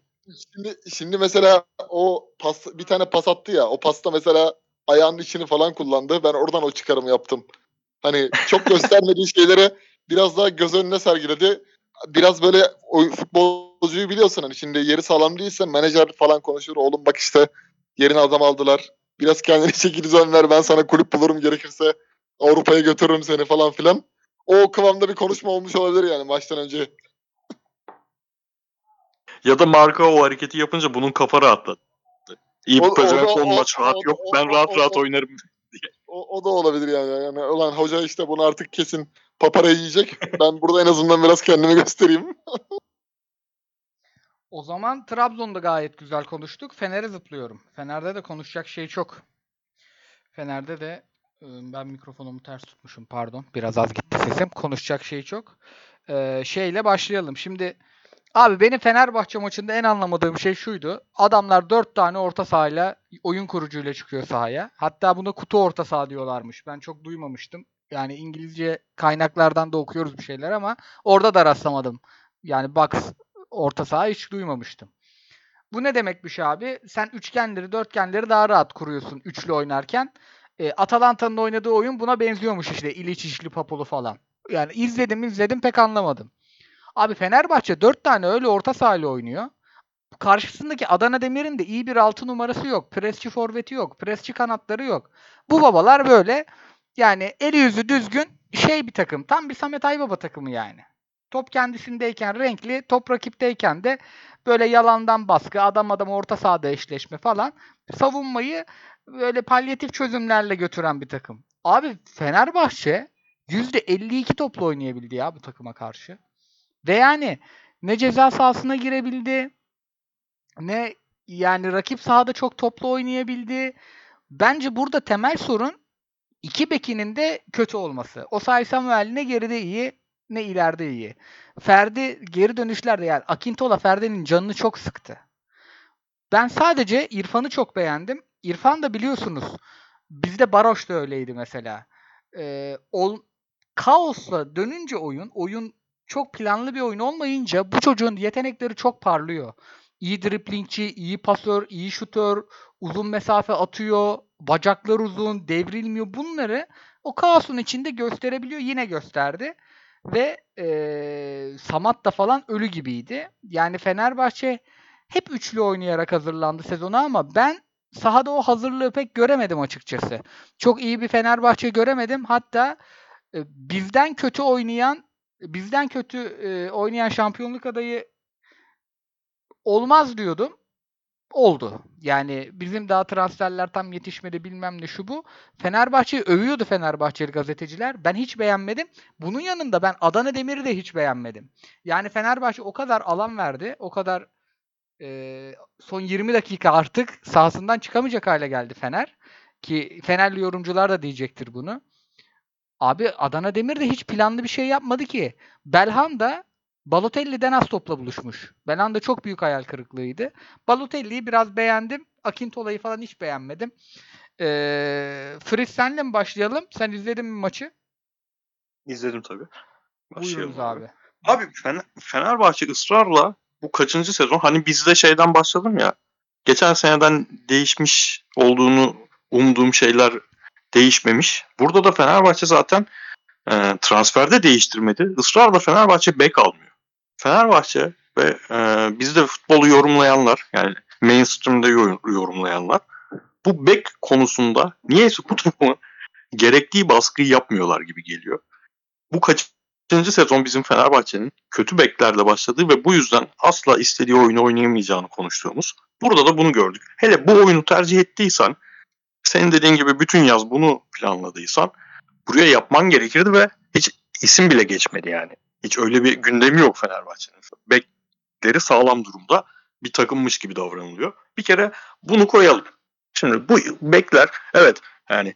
Şimdi şimdi mesela o pas bir tane pas attı ya. O pasta mesela ayağının içini falan kullandı. Ben oradan o çıkarımı yaptım. Hani çok göstermediği şeylere biraz daha göz önüne sergiledi. Biraz böyle o futbolcuyu biliyorsun hani şimdi yeri sağlam değilse menajer falan konuşur. Oğlum bak işte yerine adam aldılar. Biraz kendini çeki düzen ver ben sana kulüp bulurum gerekirse Avrupa'ya götürürüm seni falan filan. O kıvamda bir konuşma olmuş olabilir yani maçtan önce. Ya da marka o hareketi yapınca bunun kafa rahatladı. İyi o da- son maç rahat o- yok. o- Ben o- rahat o- rahat o- oynarım. O, o da olabilir yani. yani. Ulan hoca işte bunu artık kesin papara yiyecek. Ben burada en azından biraz kendimi göstereyim. O zaman Trabzon'da gayet güzel konuştuk. Fener'e zıplıyorum. Fener'de de konuşacak şey çok. Fener'de de e, ben mikrofonumu ters tutmuşum pardon. Biraz az gitti sesim. Konuşacak şey çok. Ee, şeyle başlayalım. Şimdi abi benim Fenerbahçe maçında en anlamadığım şey şuydu. Adamlar 4 tane orta sahayla oyun kurucuyla çıkıyor sahaya. Hatta buna kutu orta saha diyorlarmış. Ben çok duymamıştım. Yani İngilizce kaynaklardan da okuyoruz bir şeyler ama orada da rastlamadım. Yani box orta saha hiç duymamıştım. Bu ne demekmiş abi? Sen üçgenleri, dörtgenleri daha rahat kuruyorsun üçlü oynarken. E, Atalanta'nın oynadığı oyun buna benziyormuş işte. İliç içli papulu falan. Yani izledim izledim pek anlamadım. Abi Fenerbahçe dört tane öyle orta sahayla oynuyor. Karşısındaki Adana Demir'in de iyi bir altı numarası yok. Presçi forveti yok. Presçi kanatları yok. Bu babalar böyle yani eli yüzü düzgün şey bir takım. Tam bir Samet Aybaba takımı yani. Top kendisindeyken renkli, top rakipteyken de böyle yalandan baskı, adam adam orta sahada eşleşme falan. Savunmayı böyle palyatif çözümlerle götüren bir takım. Abi Fenerbahçe %52 topla oynayabildi ya bu takıma karşı. Ve yani ne ceza sahasına girebildi, ne yani rakip sahada çok toplu oynayabildi. Bence burada temel sorun iki bekinin de kötü olması. O Samuel ne geride iyi ne ileride iyi. Ferdi geri dönüşlerde yani Akintola Ferdi'nin canını çok sıktı. Ben sadece İrfan'ı çok beğendim. İrfan da biliyorsunuz bizde Baroş da öyleydi mesela. Ee, ol, kaosla dönünce oyun, oyun çok planlı bir oyun olmayınca bu çocuğun yetenekleri çok parlıyor. İyi driplingçi, iyi pasör, iyi şutör, uzun mesafe atıyor, bacaklar uzun, devrilmiyor. Bunları o kaosun içinde gösterebiliyor. Yine gösterdi. Ve e, Samat da falan ölü gibiydi. Yani Fenerbahçe hep üçlü oynayarak hazırlandı sezona ama ben sahada o hazırlığı pek göremedim açıkçası. Çok iyi bir Fenerbahçe göremedim. Hatta e, bizden kötü oynayan bizden kötü e, oynayan şampiyonluk adayı olmaz diyordum. Oldu. Yani bizim daha transferler tam yetişmedi bilmem ne şu bu. Fenerbahçe'yi övüyordu Fenerbahçeli gazeteciler. Ben hiç beğenmedim. Bunun yanında ben Adana Demir'i de hiç beğenmedim. Yani Fenerbahçe o kadar alan verdi. O kadar e, son 20 dakika artık sahasından çıkamayacak hale geldi Fener. Ki Fenerli yorumcular da diyecektir bunu. Abi Adana Demir de hiç planlı bir şey yapmadı ki. Belhanda Balotelli'den az topla buluşmuş. Belanda çok büyük hayal kırıklığıydı. Balotelli'yi biraz beğendim. Akintola'yı falan hiç beğenmedim. Ee, Fritz senle mi başlayalım? Sen izledin mi maçı? İzledim tabii. Buyurunuz abi. Abi Fener- Fenerbahçe ısrarla bu kaçıncı sezon hani bizde şeyden başladım ya. Geçen seneden değişmiş olduğunu umduğum şeyler değişmemiş. Burada da Fenerbahçe zaten e, transferde değiştirmedi. Israrla Fenerbahçe bek almıyor. Fenerbahçe ve e, bizde futbolu yorumlayanlar yani mainstream'de yor- yorumlayanlar bu bek konusunda niyeyse bu takımı gerektiği baskıyı yapmıyorlar gibi geliyor. Bu kaç ikinci sezon bizim Fenerbahçe'nin kötü beklerle başladığı ve bu yüzden asla istediği oyunu oynayamayacağını konuştuğumuz. Burada da bunu gördük. Hele bu oyunu tercih ettiysen, senin dediğin gibi bütün yaz bunu planladıysan buraya yapman gerekirdi ve hiç isim bile geçmedi yani. Hiç öyle bir gündemi yok Fenerbahçe'nin. Bekleri sağlam durumda bir takımmış gibi davranılıyor. Bir kere bunu koyalım. Şimdi bu bekler evet yani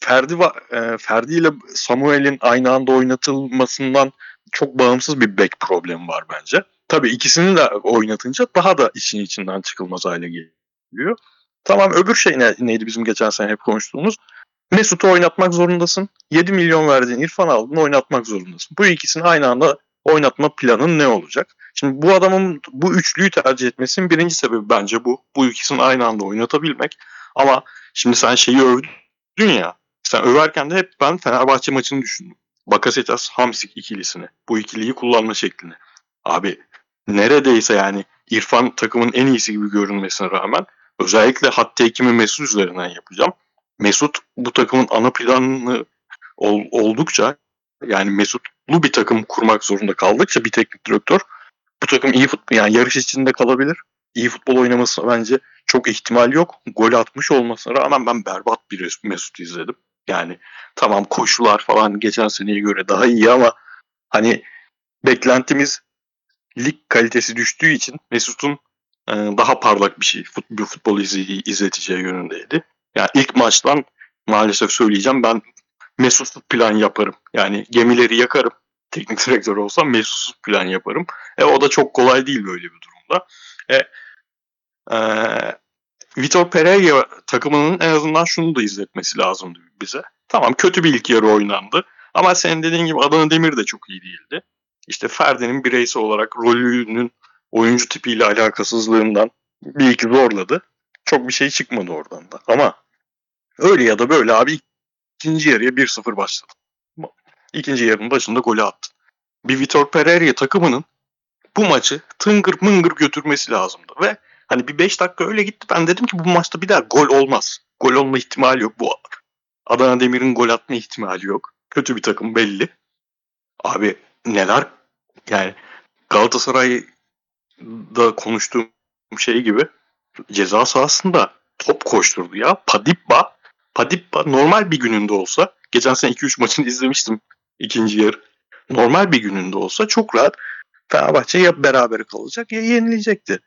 Ferdi e, Ferdi ile Samuel'in aynı anda oynatılmasından çok bağımsız bir bek problemi var bence. Tabii ikisini de oynatınca daha da işin içinden çıkılmaz hale geliyor. Tamam öbür şey ne, neydi bizim geçen sene hep konuştuğumuz? Mesut'u oynatmak zorundasın. 7 milyon verdiğin İrfan aldın oynatmak zorundasın. Bu ikisini aynı anda oynatma planın ne olacak? Şimdi bu adamın bu üçlüyü tercih etmesinin birinci sebebi bence bu. Bu ikisini aynı anda oynatabilmek. Ama şimdi sen şeyi övdün ya. Sen överken de hep ben Fenerbahçe maçını düşündüm. Bakasetas Hamsik ikilisini. Bu ikiliyi kullanma şeklini. Abi neredeyse yani İrfan takımın en iyisi gibi görünmesine rağmen özellikle hatta ekimi Mesut üzerinden yapacağım. Mesut bu takımın ana planını ol, oldukça yani Mesutlu bir takım kurmak zorunda kaldıkça bir teknik direktör bu takım iyi futbol yani yarış içinde kalabilir. İyi futbol oynaması bence çok ihtimal yok. Gol atmış olmasına rağmen ben berbat bir Mesut izledim. Yani tamam koşular falan geçen seneye göre daha iyi ama hani beklentimiz lig kalitesi düştüğü için Mesut'un daha parlak bir şey futbol izleyiciyi izleteceği yönündeydi. Yani ilk maçtan maalesef söyleyeceğim ben Mesut'suz plan yaparım. Yani gemileri yakarım. Teknik direktör olsam Mesut'suz plan yaparım. E o da çok kolay değil böyle bir durumda. E, e, Vitor Pereira takımının en azından şunu da izletmesi lazımdı bize. Tamam kötü bir ilk yarı oynandı. Ama senin dediğin gibi Adana Demir de çok iyi değildi. İşte Ferdi'nin bireysel olarak rolünün oyuncu tipiyle alakasızlığından bir iki zorladı. Çok bir şey çıkmadı oradan da. Ama öyle ya da böyle abi ikinci yarıya 1-0 başladı. İkinci yarının başında golü attı. Bir Vitor Pereira takımının bu maçı tıngır mıngır götürmesi lazımdı. Ve hani bir 5 dakika öyle gitti. Ben dedim ki bu maçta bir daha gol olmaz. Gol olma ihtimali yok. Bu Adana Demir'in gol atma ihtimali yok. Kötü bir takım belli. Abi neler yani Galatasaray'da konuştuğum şey gibi ceza sahasında top koşturdu ya. Padibba Padibba normal bir gününde olsa geçen sene 2-3 maçını izlemiştim ikinci yarı. Normal bir gününde olsa çok rahat Fenerbahçe ya beraber kalacak ya yenilecekti.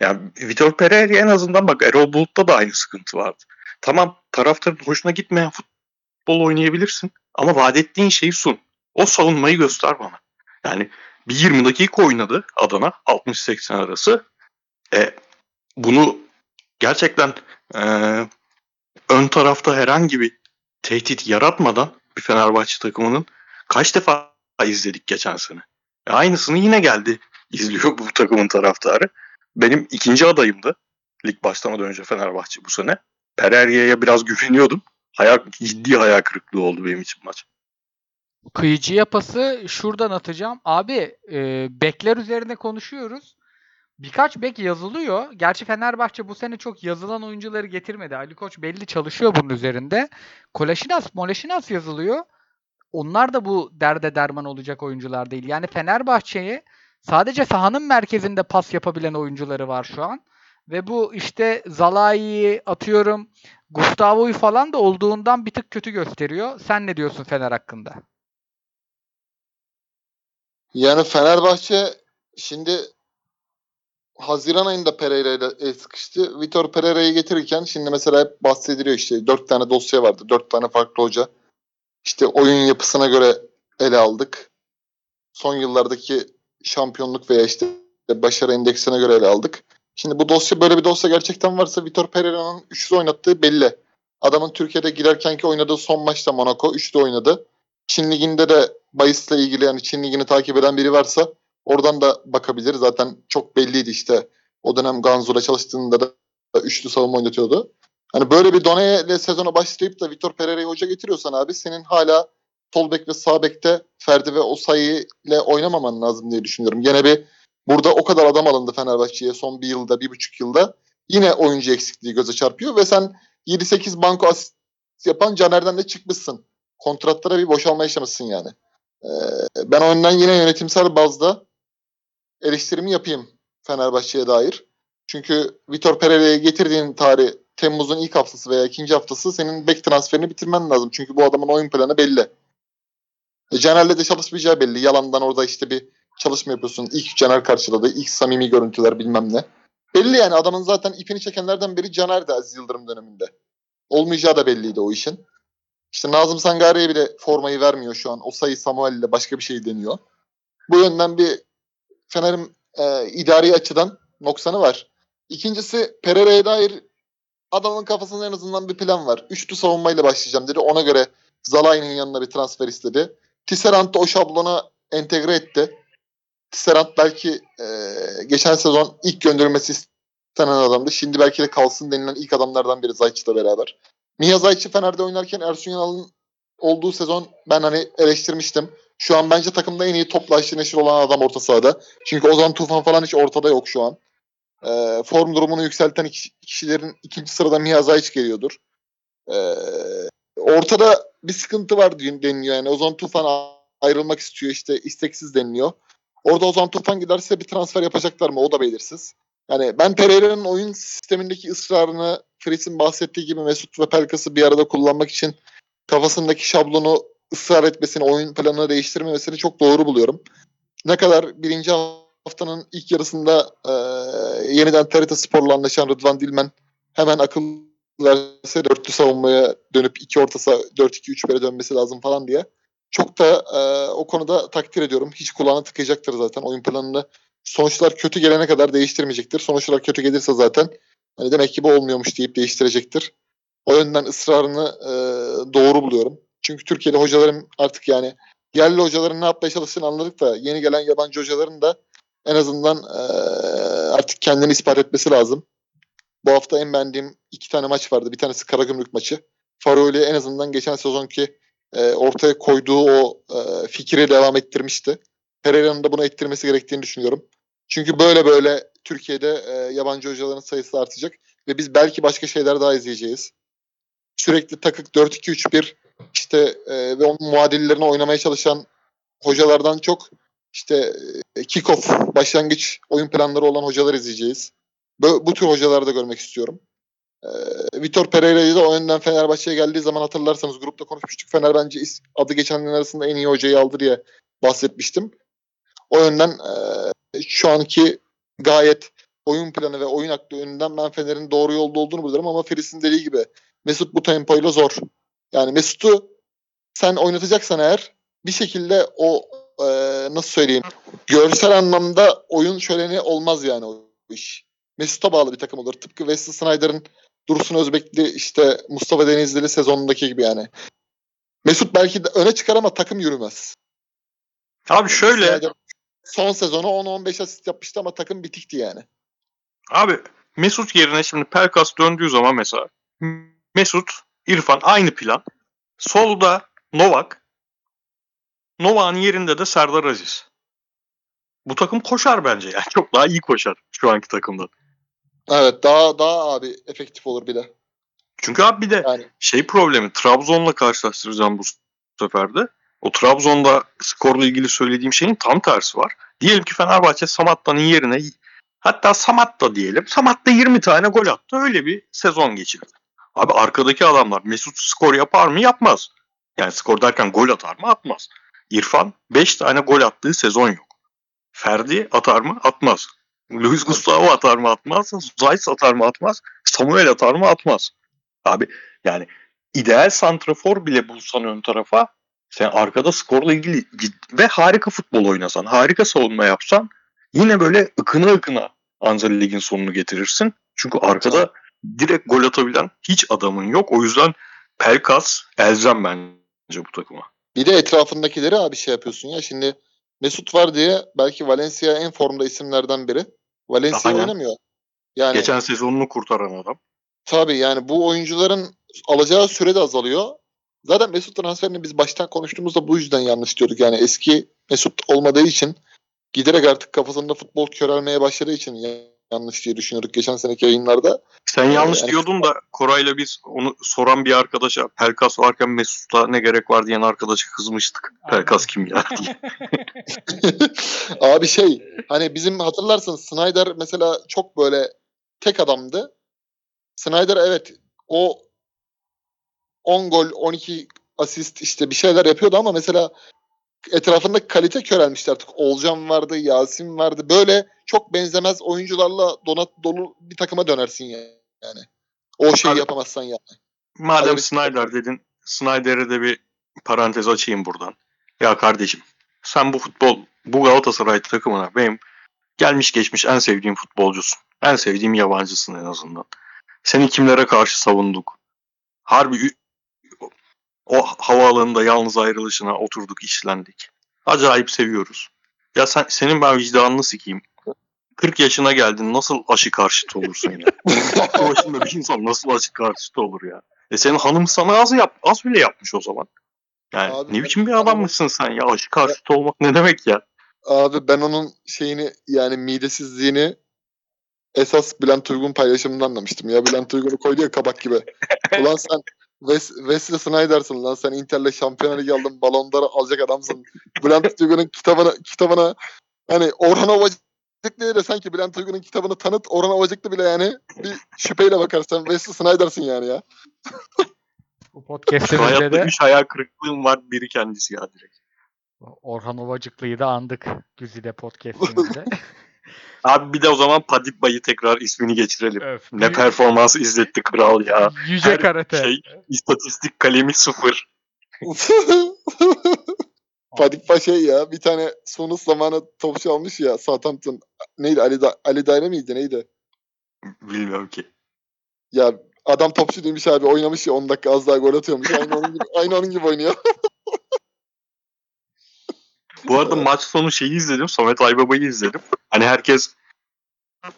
Yani Vitor Pereira en azından bak Erol Bulut'ta da aynı sıkıntı vardı. Tamam taraftarın hoşuna gitmeyen futbol oynayabilirsin ama vaat ettiğin şeyi sun. O savunmayı göster bana. Yani bir 20 dakika oynadı Adana 60-80 arası. E, bunu gerçekten e, ön tarafta herhangi bir tehdit yaratmadan bir Fenerbahçe takımının kaç defa izledik geçen sene. E, aynısını yine geldi izliyor bu takımın taraftarı. Benim ikinci adayımdı lig başlamadan önce Fenerbahçe bu sene. Pereira'ya biraz güveniyordum. Hayal, ciddi hayal kırıklığı oldu benim için maç. Kıyıcı yapası şuradan atacağım. Abi e, bekler üzerine konuşuyoruz. Birkaç bek yazılıyor. Gerçi Fenerbahçe bu sene çok yazılan oyuncuları getirmedi. Ali Koç belli çalışıyor bunun üzerinde. Koleşinas, Moleşinas yazılıyor. Onlar da bu derde derman olacak oyuncular değil. Yani Fenerbahçe'ye sadece sahanın merkezinde pas yapabilen oyuncuları var şu an. Ve bu işte Zalai'yi atıyorum Gustavo'yu falan da olduğundan bir tık kötü gösteriyor. Sen ne diyorsun Fener hakkında? Yani Fenerbahçe şimdi Haziran ayında Pereira ile el sıkıştı. Vitor Pereira'yı getirirken şimdi mesela hep bahsediliyor işte dört tane dosya vardı. Dört tane farklı hoca. İşte oyun yapısına göre ele aldık. Son yıllardaki şampiyonluk veya işte başarı endeksine göre ele aldık. Şimdi bu dosya böyle bir dosya gerçekten varsa Vitor Pereira'nın üçlü oynattığı belli. Adamın Türkiye'de girerkenki oynadığı son maçta Monaco üçlü oynadı. Çin Ligi'nde de bahisle ilgili yani Çin Ligi'ni takip eden biri varsa oradan da bakabilir. Zaten çok belliydi işte. O dönem Ganzu'la çalıştığında da üçlü savunma oynatıyordu. Hani böyle bir Done ile sezona başlayıp da Vitor Pereira'yı hoca getiriyorsan abi senin hala sol bek ve sağ bekte Ferdi ve Osayi ile oynamaman lazım diye düşünüyorum. Gene bir burada o kadar adam alındı Fenerbahçe'ye son bir yılda, bir buçuk yılda. Yine oyuncu eksikliği göze çarpıyor ve sen 7-8 banko asist yapan Caner'den de çıkmışsın. Kontratlara bir boşalma yaşamışsın yani. Ee, ben o yine yönetimsel bazda eleştirimi yapayım Fenerbahçe'ye dair. Çünkü Vitor Pereira'yı getirdiğin tarih Temmuz'un ilk haftası veya ikinci haftası senin bek transferini bitirmen lazım. Çünkü bu adamın oyun planı belli. E, Caner'le de çalışmayacağı belli. Yalandan orada işte bir çalışma yapıyorsun. İlk Caner karşıladı. ilk samimi görüntüler bilmem ne. Belli yani adamın zaten ipini çekenlerden biri Caner'di Aziz Yıldırım döneminde. Olmayacağı da belliydi o işin. İşte Nazım Sangare'ye bile formayı vermiyor şu an. O sayı Samuel ile başka bir şey deniyor. Bu yönden bir Fener'in e, idari açıdan noksanı var. İkincisi Pereira'ya dair adamın kafasında en azından bir plan var. Üçlü savunmayla başlayacağım dedi. Ona göre Zalai'nin yanına bir transfer istedi. Tisserand da o şablona entegre etti. Tisserand belki e, geçen sezon ilk gönderilmesi istenen adamdı. Şimdi belki de kalsın denilen ilk adamlardan biri Zayç'la beraber. Mia Zayç'ı Fener'de oynarken Ersun Yanal'ın olduğu sezon ben hani eleştirmiştim. Şu an bence takımda en iyi topla aşırı neşir olan adam orta sahada. Çünkü Ozan Tufan falan hiç ortada yok şu an. E, form durumunu yükselten kişilerin ikinci sırada Mia Zayç geliyordur. E, ortada bir sıkıntı var deniliyor. Yani Ozan Tufan ayrılmak istiyor işte isteksiz deniliyor. Orada Ozan Tufan giderse bir transfer yapacaklar mı o da belirsiz. Yani ben Pereira'nın oyun sistemindeki ısrarını Fritz'in bahsettiği gibi Mesut ve Pelkas'ı bir arada kullanmak için kafasındaki şablonu ısrar etmesini, oyun planını değiştirmemesini çok doğru buluyorum. Ne kadar birinci haftanın ilk yarısında e, yeniden TRT Spor'la anlaşan Rıdvan Dilmen hemen akıl verse dörtlü savunmaya dönüp iki orta saha 4-2-3-1'e dönmesi lazım falan diye. Çok da e, o konuda takdir ediyorum. Hiç kulağına tıkayacaktır zaten oyun planını. Sonuçlar kötü gelene kadar değiştirmeyecektir. Sonuçlar kötü gelirse zaten hani demek ki bu olmuyormuş deyip değiştirecektir. O yönden ısrarını e, doğru buluyorum. Çünkü Türkiye'de hocaların artık yani yerli hocaların ne yapmaya çalıştığını anladık da yeni gelen yabancı hocaların da en azından e, artık kendini ispat etmesi lazım. Bu hafta en beğendiğim iki tane maç vardı. Bir tanesi Karagümrük maçı. Faroli en azından geçen sezonki e, ortaya koyduğu o e, fikri devam ettirmişti. Pereira'nın da bunu ettirmesi gerektiğini düşünüyorum. Çünkü böyle böyle Türkiye'de e, yabancı hocaların sayısı artacak ve biz belki başka şeyler daha izleyeceğiz. Sürekli takık 4-2-3-1 işte e, ve onun muadillerine oynamaya çalışan hocalardan çok işte e, kick-off, başlangıç oyun planları olan hocalar izleyeceğiz. Bu, bu tür hocaları da görmek istiyorum. Ee, Vitor Pereira'yı da o yönden Fenerbahçe'ye geldiği zaman hatırlarsanız grupta konuşmuştuk. Fener bence adı geçenlerin arasında en iyi hocayı aldı diye bahsetmiştim. O yönden e, şu anki gayet oyun planı ve oyun aklı önünden ben Fener'in doğru yolda olduğunu biliyorum ama Feris'in dediği gibi Mesut bu tempoyla zor. Yani Mesut'u sen oynatacaksan eğer bir şekilde o e, nasıl söyleyeyim görsel anlamda oyun şöleni olmaz yani o iş. Mesut'a bağlı bir takım olur. Tıpkı Wesley Snyder'ın Dursun Özbekli işte Mustafa Denizli'li sezonundaki gibi yani. Mesut belki de öne çıkar ama takım yürümez. Abi şöyle. Snyder son sezonu 10-15 asist yapmıştı ama takım bitikti yani. Abi Mesut yerine şimdi Pelkas döndüğü zaman mesela Mesut, İrfan aynı plan. Solda Novak. Novak'ın yerinde de Serdar Aziz. Bu takım koşar bence yani. Çok daha iyi koşar şu anki takımda. Evet daha daha abi efektif olur bir de. Çünkü abi bir de yani. şey problemi Trabzon'la karşılaştıracağım bu sefer de. O Trabzon'da skorla ilgili söylediğim şeyin tam tersi var. Diyelim ki Fenerbahçe Samatta'nın yerine hatta Samatta diyelim. Samatta 20 tane gol attı. Öyle bir sezon geçirdi. Abi arkadaki adamlar Mesut skor yapar mı? Yapmaz. Yani skor derken gol atar mı? Atmaz. İrfan 5 tane gol attığı sezon yok. Ferdi atar mı? Atmaz. Luis Gustavo atar mı? Atmaz. Zayt atar mı? Atmaz. Samuel atar mı? Atmaz. Abi yani ideal santrafor bile bulsan ön tarafa Sen arkada skorla ilgili ve harika futbol oynasan, harika savunma yapsan yine böyle ıkına ıkına anca ligin sonunu getirirsin. Çünkü arkada direkt gol atabilen hiç adamın yok. O yüzden Pelkas elzem bence bu takıma. Bir de etrafındakileri abi şey yapıyorsun ya. Şimdi Mesut var diye belki Valencia en formda isimlerden biri. Valencia Aynen. oynamıyor. Yani Geçen sezonunu kurtaran adam. tabii yani bu oyuncuların alacağı süre de azalıyor. Zaten Mesut transferini biz baştan konuştuğumuzda bu yüzden yanlış diyorduk. Yani eski Mesut olmadığı için giderek artık kafasında futbol körelmeye başladığı için yanlış diye düşünüyorduk geçen seneki yayınlarda. Sen yanlış yani- diyordun da Koray'la biz onu soran bir arkadaşa Pelkas varken Mesut'a ne gerek var diyen arkadaşa kızmıştık. Pelkas kim ya diye. Abi şey hani bizim hatırlarsın Snyder mesela çok böyle tek adamdı. Snyder evet o 10 gol 12 asist işte bir şeyler yapıyordu ama mesela etrafında kalite körelmişti artık. Olcan vardı, Yasin vardı. Böyle çok benzemez oyuncularla donat dolu bir takıma dönersin ya- yani. O şeyi Abi- yapamazsan yani. Madem Abi- Snyder dedin, Snyder'e de bir parantez açayım buradan. Ya kardeşim, sen bu futbol, bu Galatasaray takımına benim gelmiş geçmiş en sevdiğim futbolcusun. En sevdiğim yabancısın en azından. Seni kimlere karşı savunduk? Harbi o havaalanında yalnız ayrılışına oturduk, işlendik. Acayip seviyoruz. Ya sen senin ben vicdanını sikeyim. 40 yaşına geldin nasıl aşı karşıtı olursun ya? Aklı başında bir insan nasıl aşı karşıtı olur ya? E senin hanım sana az yap, az bile yapmış o zaman. Yani Abi ne biçim bir adammışsın sen ya? Aşı karşıtı olmak ne demek ya? Abi ben onun şeyini yani midesizliğini esas Bülent Uygun paylaşımından anlamıştım ya. Bülent Uygun'u koydu ya kabak gibi. Ulan sen Wes, Wesley Snyder'sın lan sen Inter'le Şampiyonlar Ligi aldın balonları alacak adamsın. Bülent Uygun'un kitabına, kitabına hani Orhan Ovacıklı'ya da sanki Bülent Uygun'un kitabını tanıt Orhan Ovacıklı bile yani bir şüpheyle bakar sen Wesley Snyder'sın yani ya. Bu podcast'imizde de 3 hayal kırıklığım var. Biri kendisi ya direkt. Orhan Ovacıklı'yı da andık Güzide podcast'imizde. Abi bir de o zaman Padiba'yı tekrar ismini geçirelim. Öf. Ne Yü- performans izletti kral ya. Yüce her karate. şey- İstatistik kalemi sıfır. Padikpa şey ya bir tane Sonus zamanı topçu almış ya Southampton. Neydi Ali, da Ali Daire miydi neydi? Bilmiyorum ki. Ya adam topçu değilmiş abi oynamış ya 10 dakika az daha gol atıyormuş. Aynı onun gibi, aynı onun gibi oynuyor. Bu arada maç sonu şeyi izledim. Samet Aybaba'yı izledim. Hani herkes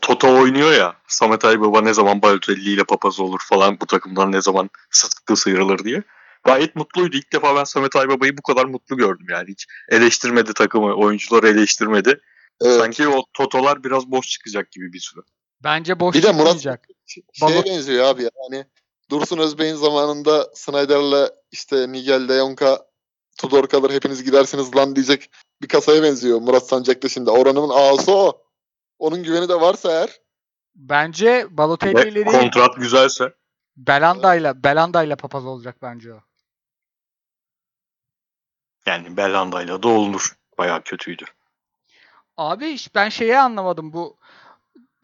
Toto oynuyor ya. Samet Aybaba ne zaman Balotelli ile papaz olur falan bu takımdan ne zaman sıtkı sıyrılır diye. Gayet mutluydu. İlk defa ben Samet Aybaba'yı bu kadar mutlu gördüm yani. Hiç eleştirmedi takımı. Oyuncuları eleştirmedi. Evet. Sanki o Totolar biraz boş çıkacak gibi bir süre. Bence boş Bir de Murat- çıkmayacak. Şeye Baba- benziyor abi ya. Hani Dursun Özbey'in zamanında Snyder'la işte Nigel de Jong'a Tudor kalır hepiniz gidersiniz lan diyecek bir kasaya benziyor Murat Sancak'ta şimdi. Oranın ağası o. Onun güveni de varsa eğer Bence Balotelli Ve ile değil, kontrat güzelse Belanda'yla Belanda'yla papaz olacak bence o. yani Belhanda'yla da olunur. Bayağı kötüydü. Abi ben şeyi anlamadım bu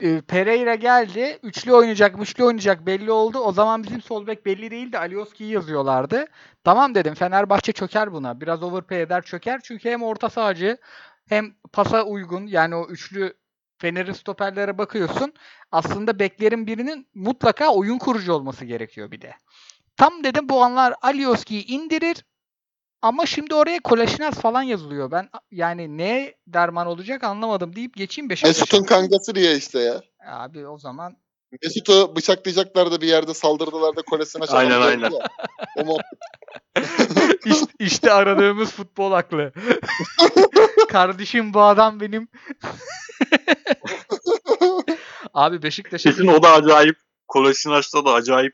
e, Pereira geldi. Üçlü oynayacak, üçlü oynayacak belli oldu. O zaman bizim sol bek belli değildi. Alioski'yi yazıyorlardı. Tamam dedim Fenerbahçe çöker buna. Biraz overpay eder çöker. Çünkü hem orta sahacı hem pasa uygun. Yani o üçlü Fener'in stoperlere bakıyorsun. Aslında beklerin birinin mutlaka oyun kurucu olması gerekiyor bir de. Tam dedim bu anlar Alioski'yi indirir. Ama şimdi oraya Koleşinaz falan yazılıyor. Ben yani ne derman olacak anlamadım deyip geçeyim Beşiktaş'a. Mesut'un kankası diye işte ya. Abi o zaman Mesut'u bıçaklayacaklar da bir yerde saldırdılar da kolesine Aynen, çalındı aynen. ya. O mu? işte, işte aradığımız futbol aklı. Kardeşim bu adam benim. Abi Beşiktaş'a Kesin o da acayip. Kolasinaç'ta da acayip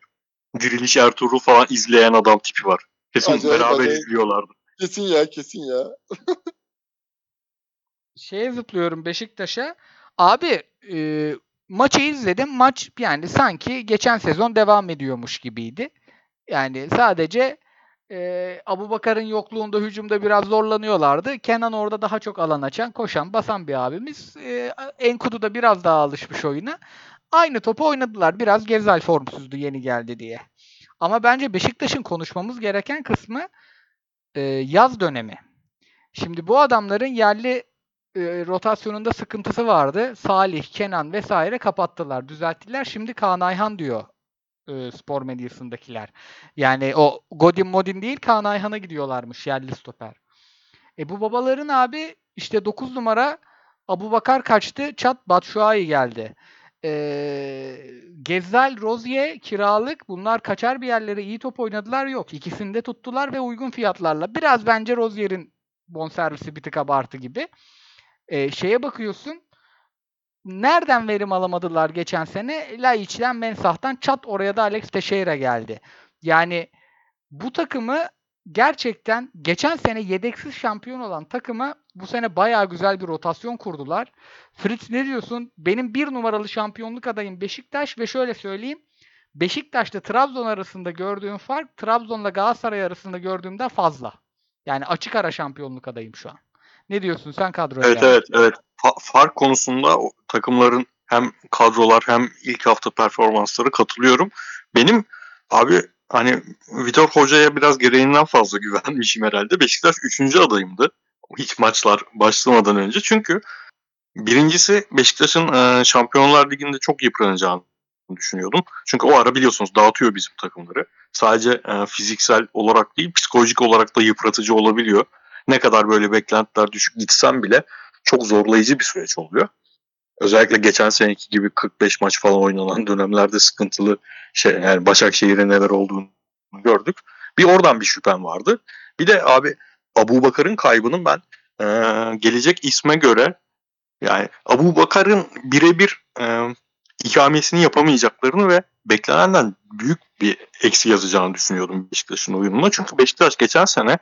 Diriliş Ertuğrul falan izleyen adam tipi var. Kesin Acayip, beraber acayip. izliyorlardı. kesin ya kesin ya. şeye zıplıyorum Beşiktaş'a. Abi e, maçı izledim. Maç yani sanki geçen sezon devam ediyormuş gibiydi. Yani sadece e, Abu Bakar'ın yokluğunda hücumda biraz zorlanıyorlardı. Kenan orada daha çok alan açan, koşan, basan bir abimiz. E, Enkudu da biraz daha alışmış oyuna. Aynı topu oynadılar. Biraz Gezal formsuzdu yeni geldi diye. Ama bence Beşiktaş'ın konuşmamız gereken kısmı e, yaz dönemi. Şimdi bu adamların yerli e, rotasyonunda sıkıntısı vardı. Salih, Kenan vesaire kapattılar, düzelttiler. Şimdi Kaan Ayhan diyor e, spor medyasındakiler. Yani o Godin Modin değil Kaan Ayhan'a gidiyorlarmış yerli stoper. E bu babaların abi işte 9 numara Abu Bakar kaçtı. Çat Batshuayi geldi. Ee, Gezzal, Rozier kiralık. Bunlar kaçar bir yerlere iyi top oynadılar. Yok. İkisini de tuttular ve uygun fiyatlarla. Biraz bence Rozier'in bonservisi bir tık abartı gibi. Ee, şeye bakıyorsun. Nereden verim alamadılar geçen sene? Laiç'ten, Mensah'tan çat oraya da Alex Teixeira geldi. Yani bu takımı gerçekten geçen sene yedeksiz şampiyon olan takıma bu sene bayağı güzel bir rotasyon kurdular. Fritz ne diyorsun? Benim bir numaralı şampiyonluk adayım Beşiktaş ve şöyle söyleyeyim. Beşiktaş'ta Trabzon arasında gördüğüm fark Trabzon'la Galatasaray arasında gördüğümden fazla. Yani açık ara şampiyonluk adayım şu an. Ne diyorsun sen kadroya? Evet geldin. evet evet. Fa- fark konusunda takımların hem kadrolar hem ilk hafta performansları katılıyorum. Benim abi hani Vitor Hoca'ya biraz gereğinden fazla güvenmişim herhalde. Beşiktaş 3. adayımdı. Hiç maçlar başlamadan önce. Çünkü birincisi Beşiktaş'ın e, Şampiyonlar Ligi'nde çok yıpranacağını düşünüyordum. Çünkü o ara biliyorsunuz dağıtıyor bizim takımları. Sadece e, fiziksel olarak değil psikolojik olarak da yıpratıcı olabiliyor. Ne kadar böyle beklentiler düşük gitsem bile çok zorlayıcı bir süreç oluyor. Özellikle geçen seneki gibi 45 maç falan oynanan dönemlerde sıkıntılı şey yani Başakşehir'in neler olduğunu gördük. Bir oradan bir şüphem vardı. Bir de abi Abu Bakar'ın kaybının ben e, gelecek isme göre yani Abu Bakar'ın birebir e, ikamesini yapamayacaklarını ve beklenenden büyük bir eksi yazacağını düşünüyordum Beşiktaş'ın oyununa. Çünkü Beşiktaş geçen sene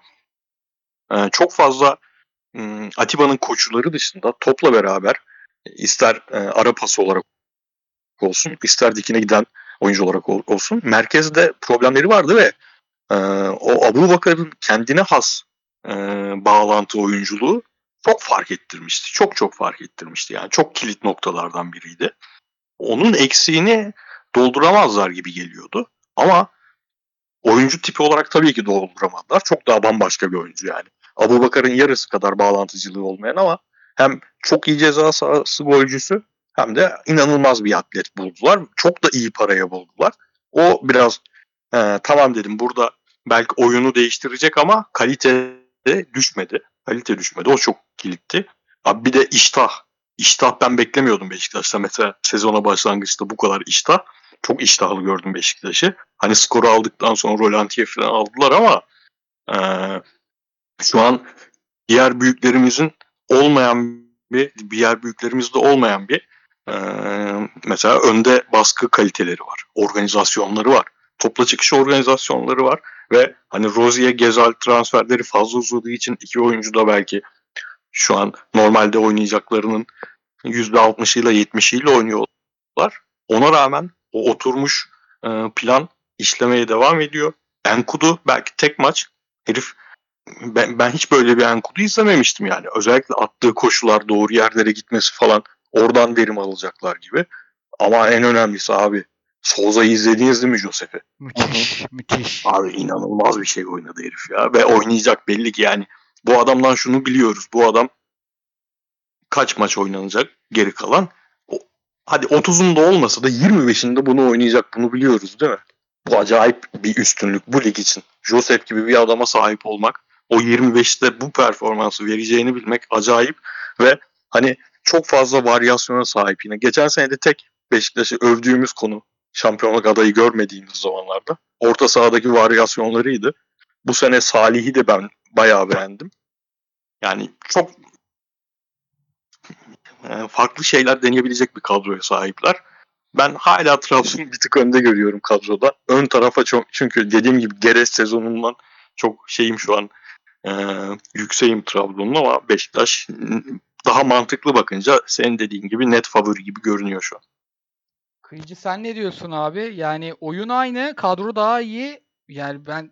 e, çok fazla m, Atiba'nın koçuları dışında topla beraber ister e, ara pası olarak olsun ister dikine giden oyuncu olarak ol- olsun merkezde problemleri vardı ve e, o Abu Bakar'ın kendine has e, bağlantı oyunculuğu çok fark ettirmişti. Çok çok fark ettirmişti. Yani çok kilit noktalardan biriydi. Onun eksiğini dolduramazlar gibi geliyordu. Ama oyuncu tipi olarak tabii ki dolduramadılar. Çok daha bambaşka bir oyuncu yani. Abu Bakar'ın yarısı kadar bağlantıcılığı olmayan ama hem çok iyi ceza sahası golcüsü hem de inanılmaz bir atlet buldular. Çok da iyi paraya buldular. O biraz e, tamam dedim burada belki oyunu değiştirecek ama kalite de düşmedi. Kalite düşmedi. O çok kilitti. Abi bir de iştah. İştah ben beklemiyordum Beşiktaş'ta. Mesela sezona başlangıçta bu kadar iştah. Çok iştahlı gördüm Beşiktaş'ı. Hani skoru aldıktan sonra Rolantiye falan aldılar ama e, şu an diğer büyüklerimizin olmayan bir diğer büyüklerimizde olmayan bir e, mesela önde baskı kaliteleri var. Organizasyonları var. Topla çıkış organizasyonları var ve hani Rozier Gezal transferleri fazla uzadığı için iki oyuncu da belki şu an normalde oynayacaklarının %60'ıyla 70'iyle oynuyorlar. Ona rağmen o oturmuş e, plan işlemeye devam ediyor. Enkudu belki tek maç herif ben, ben hiç böyle bir Enkudu izlememiştim yani. Özellikle attığı koşular, doğru yerlere gitmesi falan oradan verim alacaklar gibi. Ama en önemlisi abi Souza'yı izlediniz değil mi Josep'i? Müthiş, müthiş. Abi inanılmaz bir şey oynadı herif ya. Ve oynayacak belli ki yani. Bu adamdan şunu biliyoruz. Bu adam kaç maç oynanacak geri kalan. O, hadi 30'unda olmasa da 25'inde bunu oynayacak. Bunu biliyoruz değil mi? Bu acayip bir üstünlük bu lig için. Josep gibi bir adama sahip olmak, o 25'te bu performansı vereceğini bilmek acayip ve hani çok fazla varyasyona sahip yine. Geçen sene de tek Beşiktaş'ı övdüğümüz konu şampiyonluk adayı görmediğimiz zamanlarda orta sahadaki varyasyonlarıydı. Bu sene Salih'i de ben bayağı beğendim. Yani çok e, farklı şeyler deneyebilecek bir kadroya sahipler. Ben hala Trabzon'u bir tık önde görüyorum kadroda. Ön tarafa çok çünkü dediğim gibi Geres sezonundan çok şeyim şu an e, yükseğim Trabzon'un ama Beşiktaş daha mantıklı bakınca senin dediğin gibi net favori gibi görünüyor şu an. Kıyıcı sen ne diyorsun abi? Yani oyun aynı, kadro daha iyi. Yani ben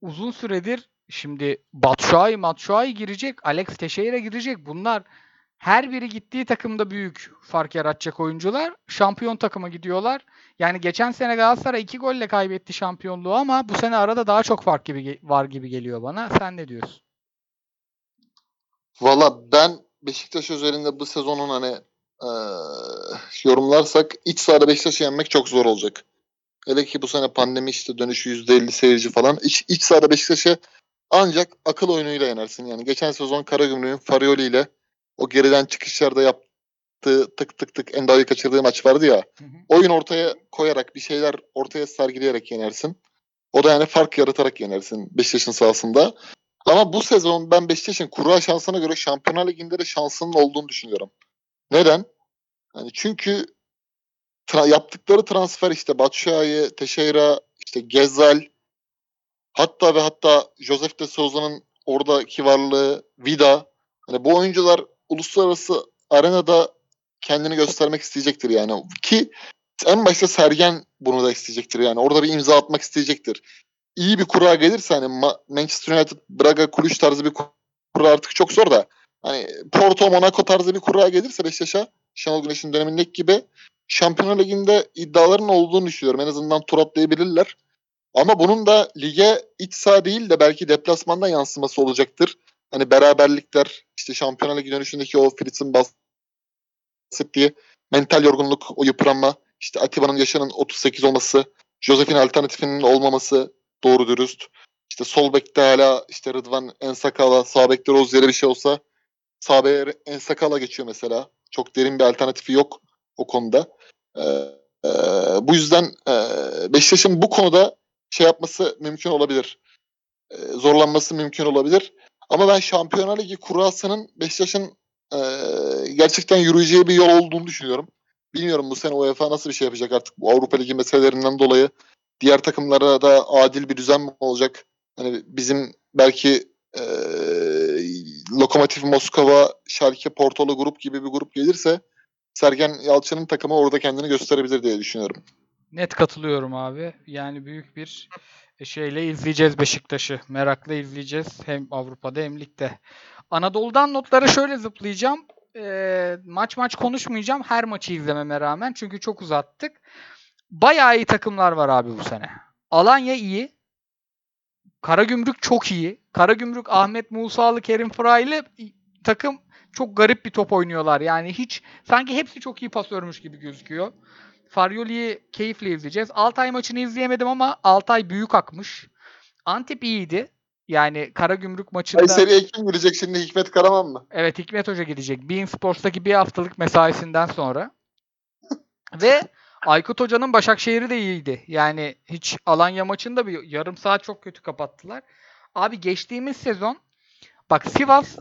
uzun süredir şimdi Batshuayi, Matshuayi girecek, Alex Teixeira girecek. Bunlar Her biri gittiği takımda büyük fark yaratacak oyuncular. Şampiyon takıma gidiyorlar. Yani geçen sene Galatasaray 2 golle kaybetti şampiyonluğu ama bu sene arada daha çok fark gibi var gibi geliyor bana. Sen ne diyorsun? Valla ben Beşiktaş özelinde bu sezonun hani e, yorumlarsak iç sahada Beşiktaş'ı yenmek çok zor olacak. Hele ki bu sene pandemi işte dönüşü %50 seyirci falan. İç, iç sahada Beşiktaş'ı ancak akıl oyunuyla yenersin. Yani geçen sezon Karagümrük'ün Farioli ile o geriden çıkışlarda yaptığı tık tık tık Enda'yı kaçırdığı maç vardı ya. Hı hı. Oyun ortaya koyarak bir şeyler ortaya sergileyerek yenersin. O da yani fark yaratarak yenersin Beşiktaş'ın sahasında. Ama bu sezon ben Beşiktaş'ın kura şansına göre Şampiyonlar Ligi'nde de şansının olduğunu düşünüyorum. Neden? Yani çünkü tra- yaptıkları transfer işte Batshuayi, Teixeira, işte Gezzal hatta ve hatta Joseph de Souza'nın oradaki varlığı, Vida. Hani bu oyuncular uluslararası arenada kendini göstermek isteyecektir yani. Ki en başta Sergen bunu da isteyecektir yani. Orada bir imza atmak isteyecektir. İyi bir kura gelirse hani Ma- Manchester United, Braga, Kulüç tarzı bir kura artık çok zor da hani Porto, Monaco tarzı bir kura gelirse Beşiktaş'a Şenol Güneş'in dönemindeki gibi Şampiyonlar Ligi'nde iddiaların olduğunu düşünüyorum. En azından tur atlayabilirler. Ama bunun da lige iç saha değil de belki deplasmanda yansıması olacaktır. Hani beraberlikler, işte Şampiyonlar Ligi dönüşündeki o Fritz'in bahsettiği mental yorgunluk, o yıpranma, işte Atiba'nın yaşının 38 olması, Josef'in alternatifinin olmaması doğru dürüst. İşte sol bekte hala işte Rıdvan Ensakala, sağ bekte Rozier'e bir şey olsa sağ beke Ensakala geçiyor mesela. Çok derin bir alternatifi yok o konuda. Ee, e, bu yüzden e, Beşiktaş'ın bu konuda şey yapması mümkün olabilir. Ee, zorlanması mümkün olabilir. Ama ben Şampiyonlar Ligi kurasının Beşiktaş'ın e, gerçekten yürüyeceği bir yol olduğunu düşünüyorum. Bilmiyorum bu sene UEFA nasıl bir şey yapacak artık bu Avrupa Ligi meselelerinden dolayı. Diğer takımlara da adil bir düzen mi olacak? Hani bizim belki e, Lokomotiv Moskova, Schalke, Portolu grup gibi bir grup gelirse Sergen Yalçın'ın takımı orada kendini gösterebilir diye düşünüyorum. Net katılıyorum abi. Yani büyük bir şeyle izleyeceğiz Beşiktaş'ı. Merakla izleyeceğiz hem Avrupa'da hem ligde. Anadolu'dan notları şöyle zıplayacağım. Ee, maç maç konuşmayacağım her maçı izlememe rağmen çünkü çok uzattık. Bayağı iyi takımlar var abi bu sene. Alanya iyi. Karagümrük çok iyi. Karagümrük Ahmet Musalı, Kerim Fıraylı takım çok garip bir top oynuyorlar. Yani hiç sanki hepsi çok iyi pasörmüş gibi gözüküyor. Faryoli'yi keyifle izleyeceğiz. Altay maçını izleyemedim ama Altay büyük akmış. Antep iyiydi. Yani Karagümrük maçında... Kayseri'ye kim girecek şimdi Hikmet Karaman mı? Evet Hikmet Hoca gidecek. Bein Sports'taki bir haftalık mesaisinden sonra. Ve Aykut Hoca'nın Başakşehir'i de iyiydi. Yani hiç Alanya maçında bir yarım saat çok kötü kapattılar. Abi geçtiğimiz sezon bak Sivas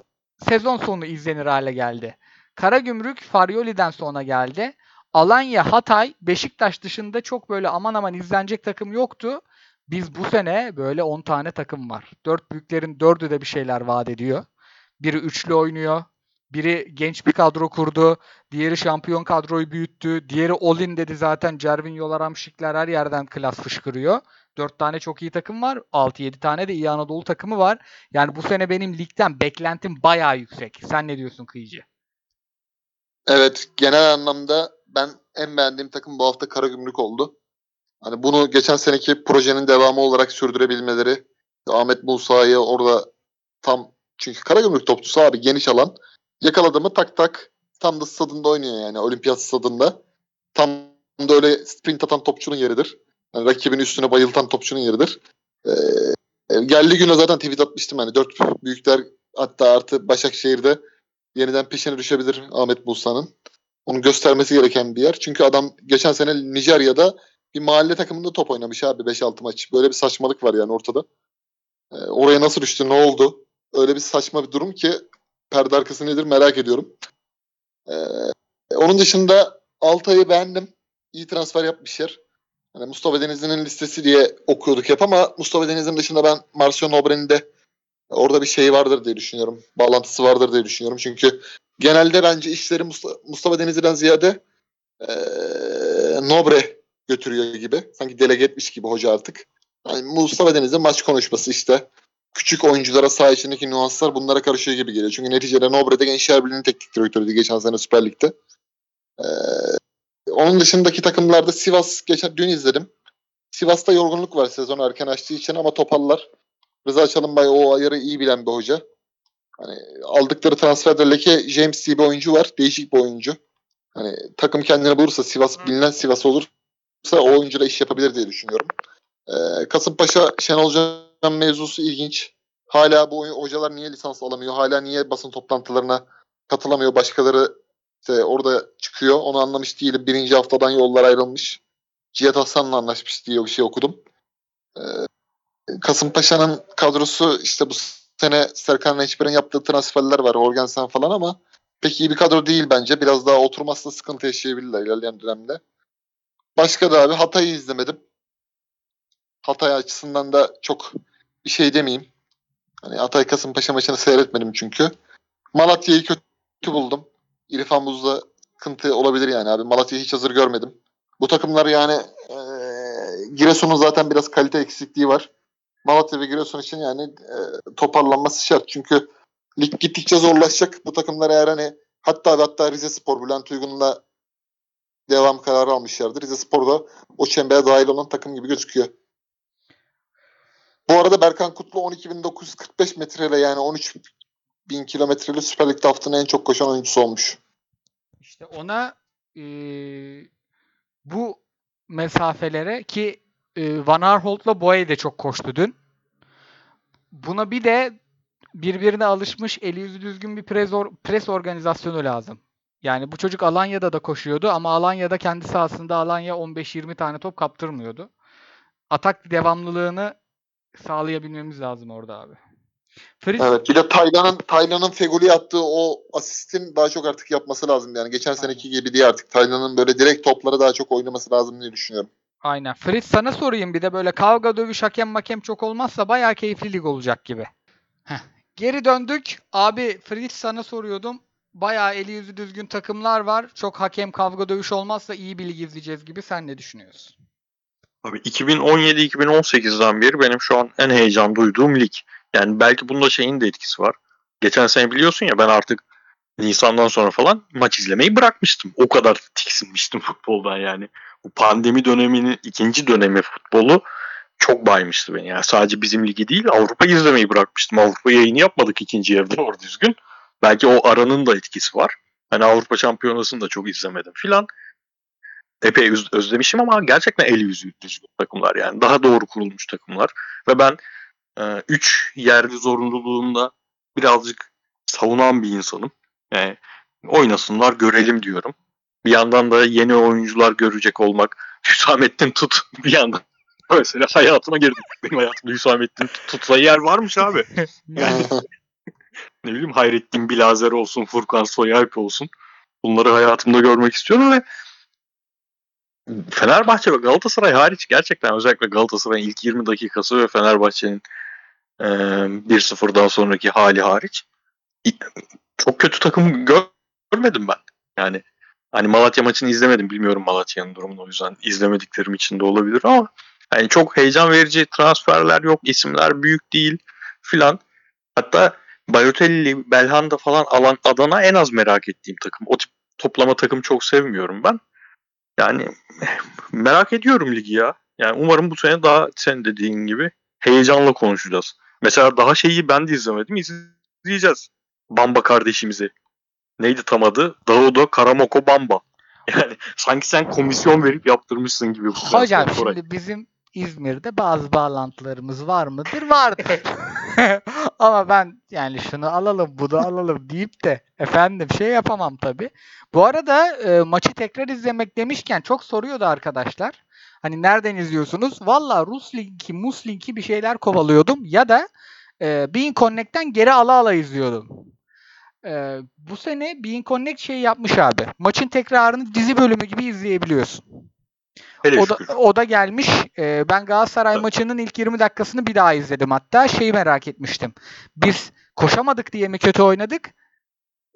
sezon sonu izlenir hale geldi. Karagümrük Faryoli'den sonra geldi. Alanya, Hatay, Beşiktaş dışında çok böyle aman aman izlenecek takım yoktu. Biz bu sene böyle 10 tane takım var. Dört büyüklerin dördü de bir şeyler vaat ediyor. Biri üçlü oynuyor. Biri genç bir kadro kurdu. Diğeri şampiyon kadroyu büyüttü. Diğeri Olin dedi zaten. Cervinho, Ramşikler her yerden klas fışkırıyor. Dört tane çok iyi takım var. 6-7 tane de iyi Anadolu takımı var. Yani bu sene benim ligden beklentim bayağı yüksek. Sen ne diyorsun Kıyıcı? Evet genel anlamda ben en beğendiğim takım bu hafta Karagümrük oldu. Hani bunu geçen seneki projenin devamı olarak sürdürebilmeleri, Ahmet Musa'yı orada tam çünkü Karagümrük topçusu abi geniş alan yakaladı mı tak tak tam da stadında oynuyor yani olimpiyat stadında. Tam da öyle sprint atan topçunun yeridir. Yani rakibin üstüne bayıltan topçunun yeridir. Ee, geldiği güne zaten tweet atmıştım hani dört büyükler hatta artı Başakşehir'de yeniden peşine düşebilir Ahmet Musa'nın. Onu göstermesi gereken bir yer. Çünkü adam geçen sene Nijerya'da bir mahalle takımında top oynamış abi 5-6 maç. Böyle bir saçmalık var yani ortada. Ee, oraya nasıl düştü, ne oldu? Öyle bir saçma bir durum ki perde arkası nedir merak ediyorum. Ee, onun dışında Altay'ı beğendim. İyi transfer yapmışlar. Yani Mustafa Denizli'nin listesi diye okuyorduk hep ama Mustafa Denizli'nin dışında ben Marcio Nobre'nin de orada bir şey vardır diye düşünüyorum. Bağlantısı vardır diye düşünüyorum. Çünkü genelde bence işleri Mustafa, Mustafa Denizli'den ziyade ee, Nobre götürüyor gibi. Sanki delege etmiş gibi hoca artık. Yani Mustafa Deniz'in maç konuşması işte. küçük oyunculara saha içindeki nüanslar bunlara karışıyor gibi geliyor. Çünkü neticede Nobre'de Gençler Birliği'nin teknik direktörüydü geçen sene Süper Lig'de. Ee, onun dışındaki takımlarda Sivas geçen dün izledim. Sivas'ta yorgunluk var sezon erken açtığı için ama toparlar. Rıza Çalınbay o ayarı iyi bilen bir hoca. Hani aldıkları transferde Leke James diye bir oyuncu var. Değişik bir oyuncu. Hani takım kendini bulursa Sivas bilinen Sivas olursa o oyuncuyla iş yapabilir diye düşünüyorum. Ee, Kasımpaşa Şenol Can mevzusu ilginç. Hala bu hocalar niye lisans alamıyor? Hala niye basın toplantılarına katılamıyor? Başkaları işte orada çıkıyor. Onu anlamış değilim. Birinci haftadan yollar ayrılmış. Cihat Hasan'la anlaşmış diye bir şey okudum. Ee, Kasımpaşa'nın kadrosu işte bu sene Serkan Reçber'in yaptığı transferler var. Orgensen falan ama pek iyi bir kadro değil bence. Biraz daha oturmazsa sıkıntı yaşayabilirler ilerleyen dönemde. Başka da abi Hatay'ı izlemedim. Hatay açısından da çok bir şey demeyeyim. Hani Hatay Kasımpaşa maçını seyretmedim çünkü. Malatya'yı kötü buldum. İrfan Buz'da sıkıntı olabilir yani abi. Malatya'yı hiç hazır görmedim. Bu takımlar yani e, Giresun'un zaten biraz kalite eksikliği var. Malatya ve Giresun için yani e, toparlanması şart. Çünkü lig gittikçe zorlaşacak. Bu takımlar eğer hani hatta hatta Rize Spor Bülent Uygun'la devam kararı almışlardı. Rize Spor da o çembere dahil olan takım gibi gözüküyor. Bu arada Berkan Kutlu 12.945 metreyle yani 13.000 kilometreyle Süper Lig'de haftanın en çok koşan oyuncusu olmuş. İşte ona e, bu mesafelere ki e, Van Aanholt'la Boye de çok koştu dün. Buna bir de birbirine alışmış eli yüzü düzgün bir pres, or- pres organizasyonu lazım. Yani bu çocuk Alanya'da da koşuyordu ama Alanya'da kendi sahasında Alanya 15-20 tane top kaptırmıyordu. Atak devamlılığını sağlayabilmemiz lazım orada abi. Fritz, Evet bir de Taylan'ın Taylan'ın Feguli attığı o asistin daha çok artık yapması lazım yani. Geçen seneki gibi değil artık. Taylan'ın böyle direkt topları daha çok oynaması lazım diye düşünüyorum. Aynen. Fritz sana sorayım bir de böyle kavga dövüş hakem makem çok olmazsa bayağı keyifli lig olacak gibi. Heh. Geri döndük. Abi Fritz sana soruyordum. Bayağı eli yüzü düzgün takımlar var. Çok hakem kavga dövüş olmazsa iyi bir lig izleyeceğiz gibi. Sen ne düşünüyorsun? Abi 2017-2018'den beri benim şu an en heyecan duyduğum lig. Yani belki bunda şeyin de etkisi var. Geçen sene biliyorsun ya ben artık Nisan'dan sonra falan maç izlemeyi bırakmıştım. O kadar tiksinmiştim futboldan yani. Bu pandemi döneminin ikinci dönemi futbolu çok baymıştı beni. Yani sadece bizim ligi değil Avrupa izlemeyi bırakmıştım. Avrupa yayını yapmadık ikinci yarıda doğru düzgün. Belki o aranın da etkisi var. Hani Avrupa Şampiyonası'nı da çok izlemedim filan. Epey öz- özlemişim ama gerçekten el yüzü düzgün takımlar yani. Daha doğru kurulmuş takımlar. Ve ben 3 yerli zorunluluğunda birazcık savunan bir insanım. Yani oynasınlar görelim diyorum. Bir yandan da yeni oyuncular görecek olmak. Hüsamettin Tut bir yandan. Mesela hayatıma girdi. Benim hayatımda Hüsamettin Tut, tutsa yer varmış abi. Yani ne bileyim Hayrettin Bilazer olsun, Furkan Soyalp olsun. Bunları hayatımda görmek istiyorum ve Fenerbahçe ve Galatasaray hariç gerçekten özellikle Galatasaray'ın ilk 20 dakikası ve Fenerbahçe'nin e, 1-0'dan sonraki hali hariç çok kötü takım gör- görmedim ben. Yani hani Malatya maçını izlemedim. Bilmiyorum Malatya'nın durumunu o yüzden izlemediklerim için de olabilir ama yani çok heyecan verici transferler yok. isimler büyük değil filan. Hatta Balotelli, Belhanda falan alan Adana en az merak ettiğim takım. O tip toplama takım çok sevmiyorum ben. Yani merak ediyorum ligi ya. Yani umarım bu sene daha sen dediğin gibi heyecanla konuşacağız. Mesela daha şeyi ben de izlemedim. İzleyeceğiz. Bamba kardeşimizi. Neydi tam adı? Daudo Karamoko Bamba. Yani sanki sen komisyon verip yaptırmışsın gibi. bu Hocam şimdi bizim İzmir'de bazı bağlantılarımız var mıdır? Vardır. Ama ben yani şunu alalım bunu alalım deyip de efendim şey yapamam tabii. Bu arada e, maçı tekrar izlemek demişken çok soruyordu arkadaşlar. Hani nereden izliyorsunuz? Valla Rus linki, Mus linki bir şeyler kovalıyordum ya da e, Bean Connect'ten geri ala ala izliyordum. E, bu sene Bean Connect şey yapmış abi. Maçın tekrarını dizi bölümü gibi izleyebiliyorsun. Hele O da, o da gelmiş. Ee, ben Galatasaray Evet. maçının ilk 20 dakikasını bir daha izledim hatta. Şeyi merak etmiştim. Biz koşamadık diye mi kötü oynadık?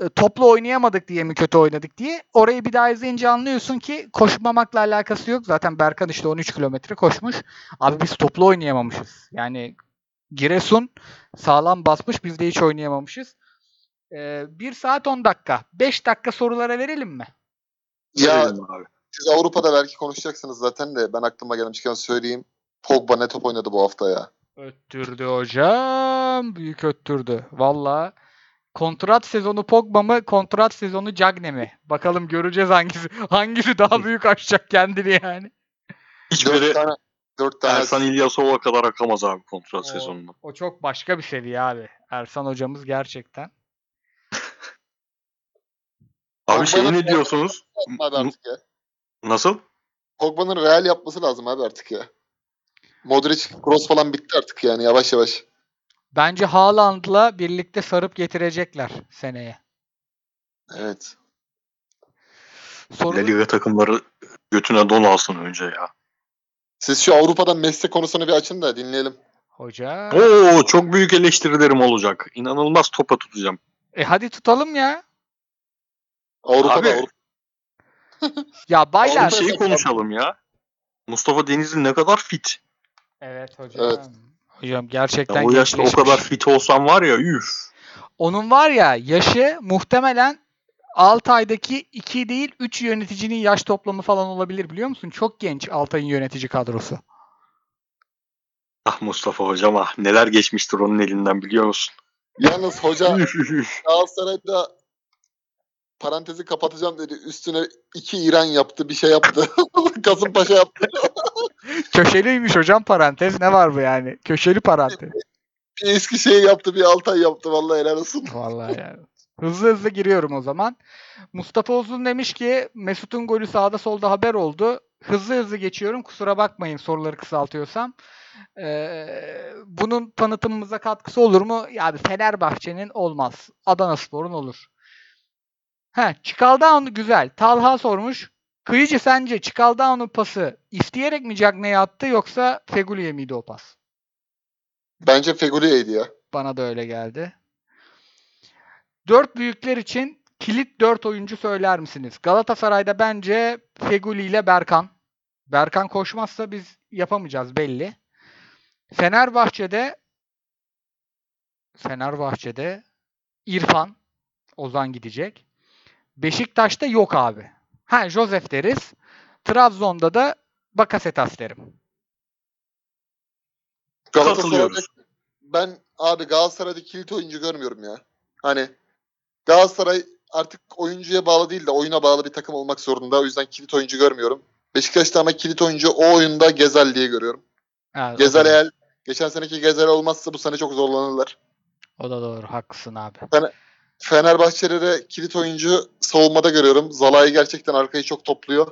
E, Toplu oynayamadık diye mi kötü oynadık diye. Orayı bir daha izleyince anlıyorsun ki koşmamakla alakası yok. Zaten Berkan işte 13 kilometre koşmuş. Abi biz toplu oynayamamışız. Yani Giresun sağlam basmış. Biz de hiç oynayamamışız. Ee, 1 saat 10 dakika. 5 dakika sorulara verelim mi? Ya Verelim abi. siz Avrupa'da belki konuşacaksınız zaten de ben aklıma gelmişken söyleyeyim. Pogba ne top oynadı bu hafta ya. Öttürdü hocam. Büyük öttürdü. Valla. Kontrat sezonu Pogba mı? Kontrat sezonu Cagne mi? Bakalım göreceğiz hangisi hangisi daha büyük açacak kendini yani. Hiçbiri Dört tane, dört tane Ersan İlyasova kadar akamaz abi kontrat O- sezonunda. O çok başka bir seviye abi. Ersan hocamız gerçekten. Abi şey ne diyorsunuz? abi artık ya. Nasıl? Pogba'nın real yapması lazım abi artık ya. Modric, Kroos falan bitti artık yani yavaş yavaş. Bence Haaland'la birlikte sarıp getirecekler seneye. Evet. Soru La Liga takımları götüne don alsın önce ya. Siz şu Avrupa'dan meslek konusunu bir açın da dinleyelim. hoca. Oo çok büyük eleştirilerim olacak. İnanılmaz topa tutacağım. E hadi tutalım ya. Avrupa'da Abi, Avrupa. Ya baylar. Bir Avrupa- şey konuşalım ya. Mustafa Denizli ne kadar fit. Evet hocam. Evet. Hocam gerçekten Ya o yaşta o kadar fit olsam var ya üf. Onun var ya yaşı muhtemelen Altay'daki 2 değil 3 yöneticinin yaş toplamı falan olabilir biliyor musun? Çok genç Altay'ın yönetici kadrosu. Ah Mustafa hocam ah neler geçmiştir onun elinden biliyor musun? Yalnız hoca. Galatasaray'da parantezi kapatacağım dedi. Üstüne iki İran yaptı, bir şey yaptı. Kasımpaşa yaptı. Köşeliymiş hocam parantez. Ne var bu yani? Köşeli parantez. Bir eski şey yaptı, bir Altay yaptı. Vallahi helal olsun. Vallahi yani. Hızlı hızlı giriyorum o zaman. Mustafa Uzun demiş ki Mesut'un golü sağda solda haber oldu. Hızlı hızlı geçiyorum. Kusura bakmayın soruları kısaltıyorsam. Ee, bunun tanıtımımıza katkısı olur mu? Ya Fenerbahçe'nin olmaz. Adana Spor'un olur. He, Çikaldaun güzel. Talha sormuş. Kıyıcı sence Çikaldaun'un pası isteyerek mi Cagney'e attı yoksa Feguli'ye miydi o pas? Bence Fegüli'yeydi ya. Bana da öyle geldi. Dört büyükler için kilit dört oyuncu söyler misiniz? Galatasaray'da bence Feguli ile Berkan. Berkan koşmazsa biz yapamayacağız belli. Fenerbahçe'de Fenerbahçe'de İrfan Ozan gidecek. Beşiktaş'ta yok abi. Ha Josef deriz. Trabzon'da da Bakasetas derim. Galatasaray'da ben abi Galatasaray'da kilit oyuncu görmüyorum ya. Hani Galatasaray artık oyuncuya bağlı değil de oyuna bağlı bir takım olmak zorunda. O yüzden kilit oyuncu görmüyorum. Beşiktaş'ta ama kilit oyuncu o oyunda Gezel diye görüyorum. O Gezel eğer geçen seneki Gezel olmazsa bu sene çok zorlanırlar. O da doğru. Haklısın abi. Fenerbahçe'de de kilit oyuncu savunmada görüyorum. Zalai gerçekten arkayı çok topluyor.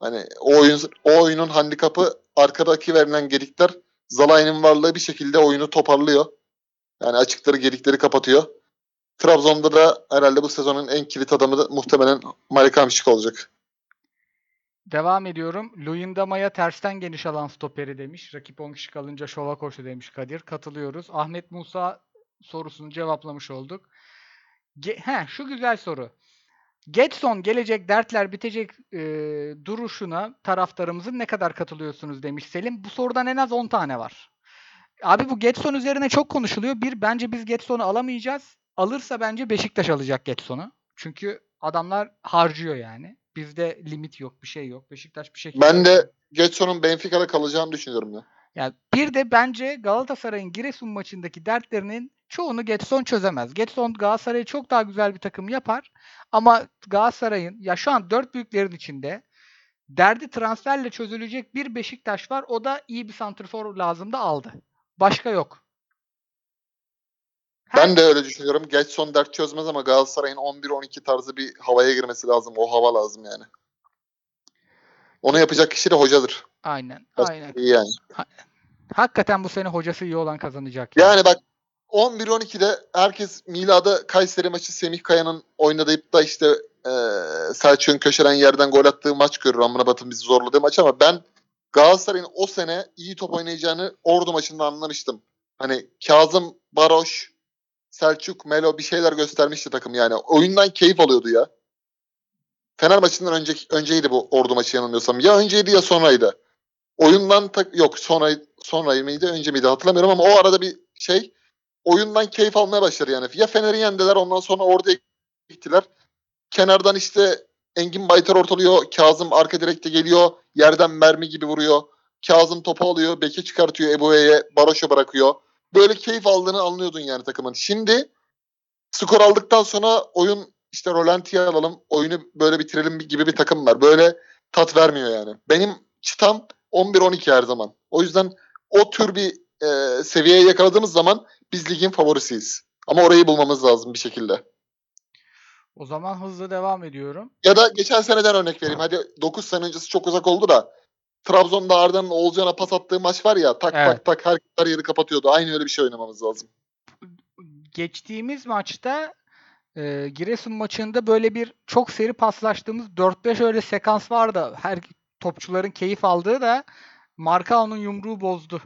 Hani o oyun o oyunun handikapı arkadaki verilen gedikler Zalai'nin varlığı bir şekilde oyunu toparlıyor. Yani açıkları gedikleri kapatıyor. Trabzon'da da herhalde bu sezonun en kilit adamı da muhtemelen Malik Hamşik olacak. Devam ediyorum. Luyendama'ya tersten geniş alan stoperi demiş. Rakip 10 kişi kalınca şova koştu demiş Kadir. Katılıyoruz. Ahmet Musa sorusunu cevaplamış olduk. Ge- He, şu güzel soru. Getson gelecek dertler bitecek e, duruşuna taraftarımızın ne kadar katılıyorsunuz demiş Selim. Bu sorudan en az 10 tane var. Abi bu Getson üzerine çok konuşuluyor. Bir, bence biz Getson'u alamayacağız. Alırsa bence Beşiktaş alacak Getson'u. Çünkü adamlar harcıyor yani. Bizde limit yok, bir şey yok. Beşiktaş bir şekilde... Ben de Getson'un Benfica'da kalacağını düşünüyorum ya. Yani bir de bence Galatasaray'ın Giresun maçındaki dertlerinin çoğunu Getson çözemez. Getson Galatasaray'ı çok daha güzel bir takım yapar. Ama Galatasaray'ın ya şu an dört büyüklerin içinde derdi transferle çözülecek bir Beşiktaş var. O da iyi bir santrfor lazım da aldı. Başka yok. Her- Ben de öyle düşünüyorum. Getson dert çözmez ama Galatasaray'ın 11-12 tarzı bir havaya girmesi lazım. O hava lazım yani. Onu yapacak kişi de hocadır. Aynen. Aynen. iyi yani. Hakikaten bu sene hocası iyi olan kazanacak. yani. Yani bak 11-12'de herkes Mila'da Kayseri maçı Semih Kaya'nın oynadıyıp da işte e, Selçuk'un köşeden yerden gol attığı maç görür. Amına Batın bizi zorladığı maç ama ben Galatasaray'ın o sene iyi top oynayacağını Ordu maçında anlamıştım. Hani Kazım, Baroş, Selçuk, Melo bir şeyler göstermişti takım yani. Oyundan keyif alıyordu ya. Fener maçından önce, önceydi bu Ordu maçı yanılmıyorsam. Ya önceydi ya sonraydı. Oyundan tak yok sonra sonra mıydı önce miydi hatırlamıyorum ama o arada bir şey oyundan keyif almaya başlar yani. Ya Fener'i yendiler ondan sonra orada gittiler. Kenardan işte Engin Baytar ortalıyor. Kazım arka direkte geliyor. Yerden mermi gibi vuruyor. Kazım topu alıyor. Beke çıkartıyor Eboe'ye. Baroş'a bırakıyor. Böyle keyif aldığını anlıyordun yani takımın. Şimdi skor aldıktan sonra oyun işte rolantiye alalım. Oyunu böyle bitirelim gibi bir takım var. Böyle tat vermiyor yani. Benim çıtam 11-12 her zaman. O yüzden o tür bir e, seviyeye yakaladığımız zaman biz ligin favorisiyiz. Ama orayı bulmamız lazım bir şekilde. O zaman hızlı devam ediyorum. Ya da geçen seneden örnek vereyim. Hadi 9 sene öncesi çok uzak oldu da Trabzon'da Arda'nın Oğulcan'a pas attığı maç var ya tak Evet. tak tak her yeri kapatıyordu. Aynı öyle bir şey oynamamız lazım. Geçtiğimiz maçta e, Giresun maçında böyle bir çok seri paslaştığımız 4-5 öyle sekans vardı. Her topçuların keyif aldığı da Markao'nun yumruğu bozdu.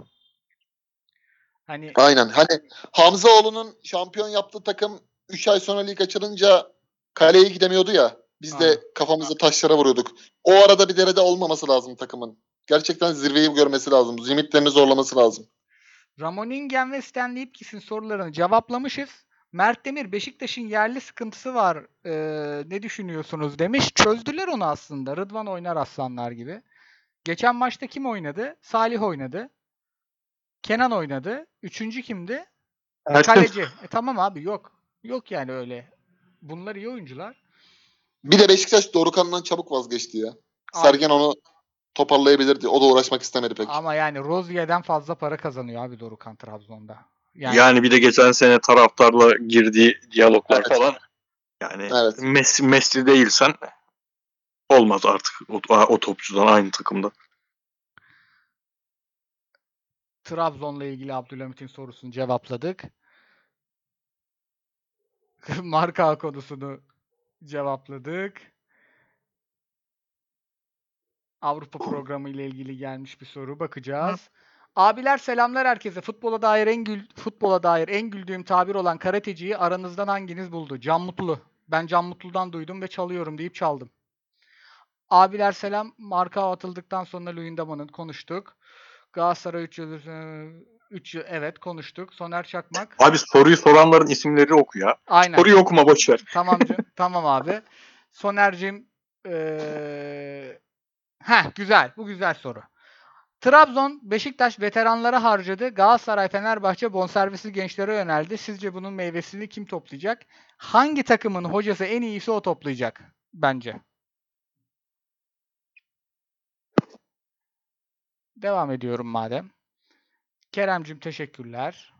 Hani Aynen. Hani Hamzaoğlu'nun şampiyon yaptığı takım 3 ay sonra lig açılınca kaleye gidemiyordu ya. Biz de Aynen. kafamızı taşlara vuruyorduk. O arada bir derede olmaması lazım takımın. Gerçekten zirveyi görmesi lazım. Limitlerini zorlaması lazım. Ramoningen ve Stanley Ipkis'in sorularını cevaplamışız. Mert Demir Beşiktaş'ın yerli sıkıntısı var. Ee, ne düşünüyorsunuz demiş. Çözdüler onu aslında. Rıdvan oynar aslanlar gibi. Geçen maçta kim oynadı? Salih oynadı. Kenan oynadı. Üçüncü kimdi? Erkin. Kaleci. E, tamam abi yok. Yok yani öyle. Bunlar iyi oyuncular. Bir de Beşiktaş Dorukan'dan çabuk vazgeçti ya. Abi. Sergen onu toparlayabilirdi. O da uğraşmak istemedi pek. Ama yani Rozier'den fazla para kazanıyor abi Dorukan Trabzon'da. Yani, Yani, bir de geçen sene taraftarla girdiği diyaloglar Evet. falan. Yani Evet. Messi, Messi değilsen olmaz artık o, o topçudan aynı takımda. Trabzon'la ilgili Abdülhamit'in sorusunu cevapladık. Marka konusunu cevapladık. Avrupa programı ile ilgili gelmiş bir soru bakacağız. Abiler selamlar herkese. Futbola dair en gül futbola dair en güldüğüm tabir olan karateciyi aranızdan hanginiz buldu? Can Mutlu. Ben Can Mutlu'dan duydum ve çalıyorum deyip çaldım. Abiler selam. Marka atıldıktan sonra Luyendama'nın konuştuk. Galatasaray 3 yıl 3 yıl evet konuştuk. Soner Çakmak. Abi soruyu soranların isimleri oku ya. Aynen. Soruyu okuma boşver. Tamam tamam abi. Soner'cim eee Heh, güzel. Bu güzel soru. Trabzon, Beşiktaş veteranlara harcadı. Galatasaray, Fenerbahçe bonservisli gençlere yöneldi. Sizce bunun meyvesini kim toplayacak? Hangi takımın hocası en iyisi o toplayacak bence. Devam ediyorum madem. Keremcim teşekkürler.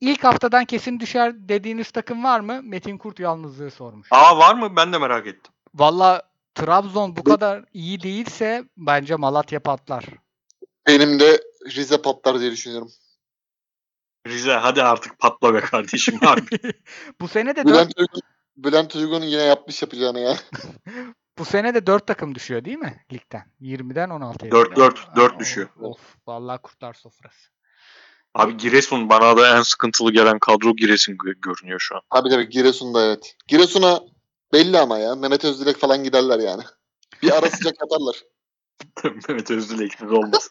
İlk haftadan kesin düşer dediğiniz takım var mı? Metin Kurt yalnızlığı sormuş. Aa var mı? Ben de merak ettim. Valla Trabzon bu kadar iyi değilse bence Malatya patlar. Benim de Rize patlar diye düşünüyorum. Rize hadi artık patla be kardeşim abi. bu sene de Bülent Uygun, Bülent Uygun yine yapmış yapacağını ya. bu sene de 4 takım düşüyor değil mi ligden? 20'den 16'ya. Dört, kadar. dört, dört Aa, düşüyor. Of vallahi kurtlar sofrası. Abi Giresun bana da en sıkıntılı gelen kadro Giresun gö- görünüyor şu an. Abi tabii Giresun'da evet. Giresun'a belli ama ya. Mehmet Özdilek falan giderler yani. Bir ara sıcak yaparlar. Mehmet Özdilek'siz olmaz.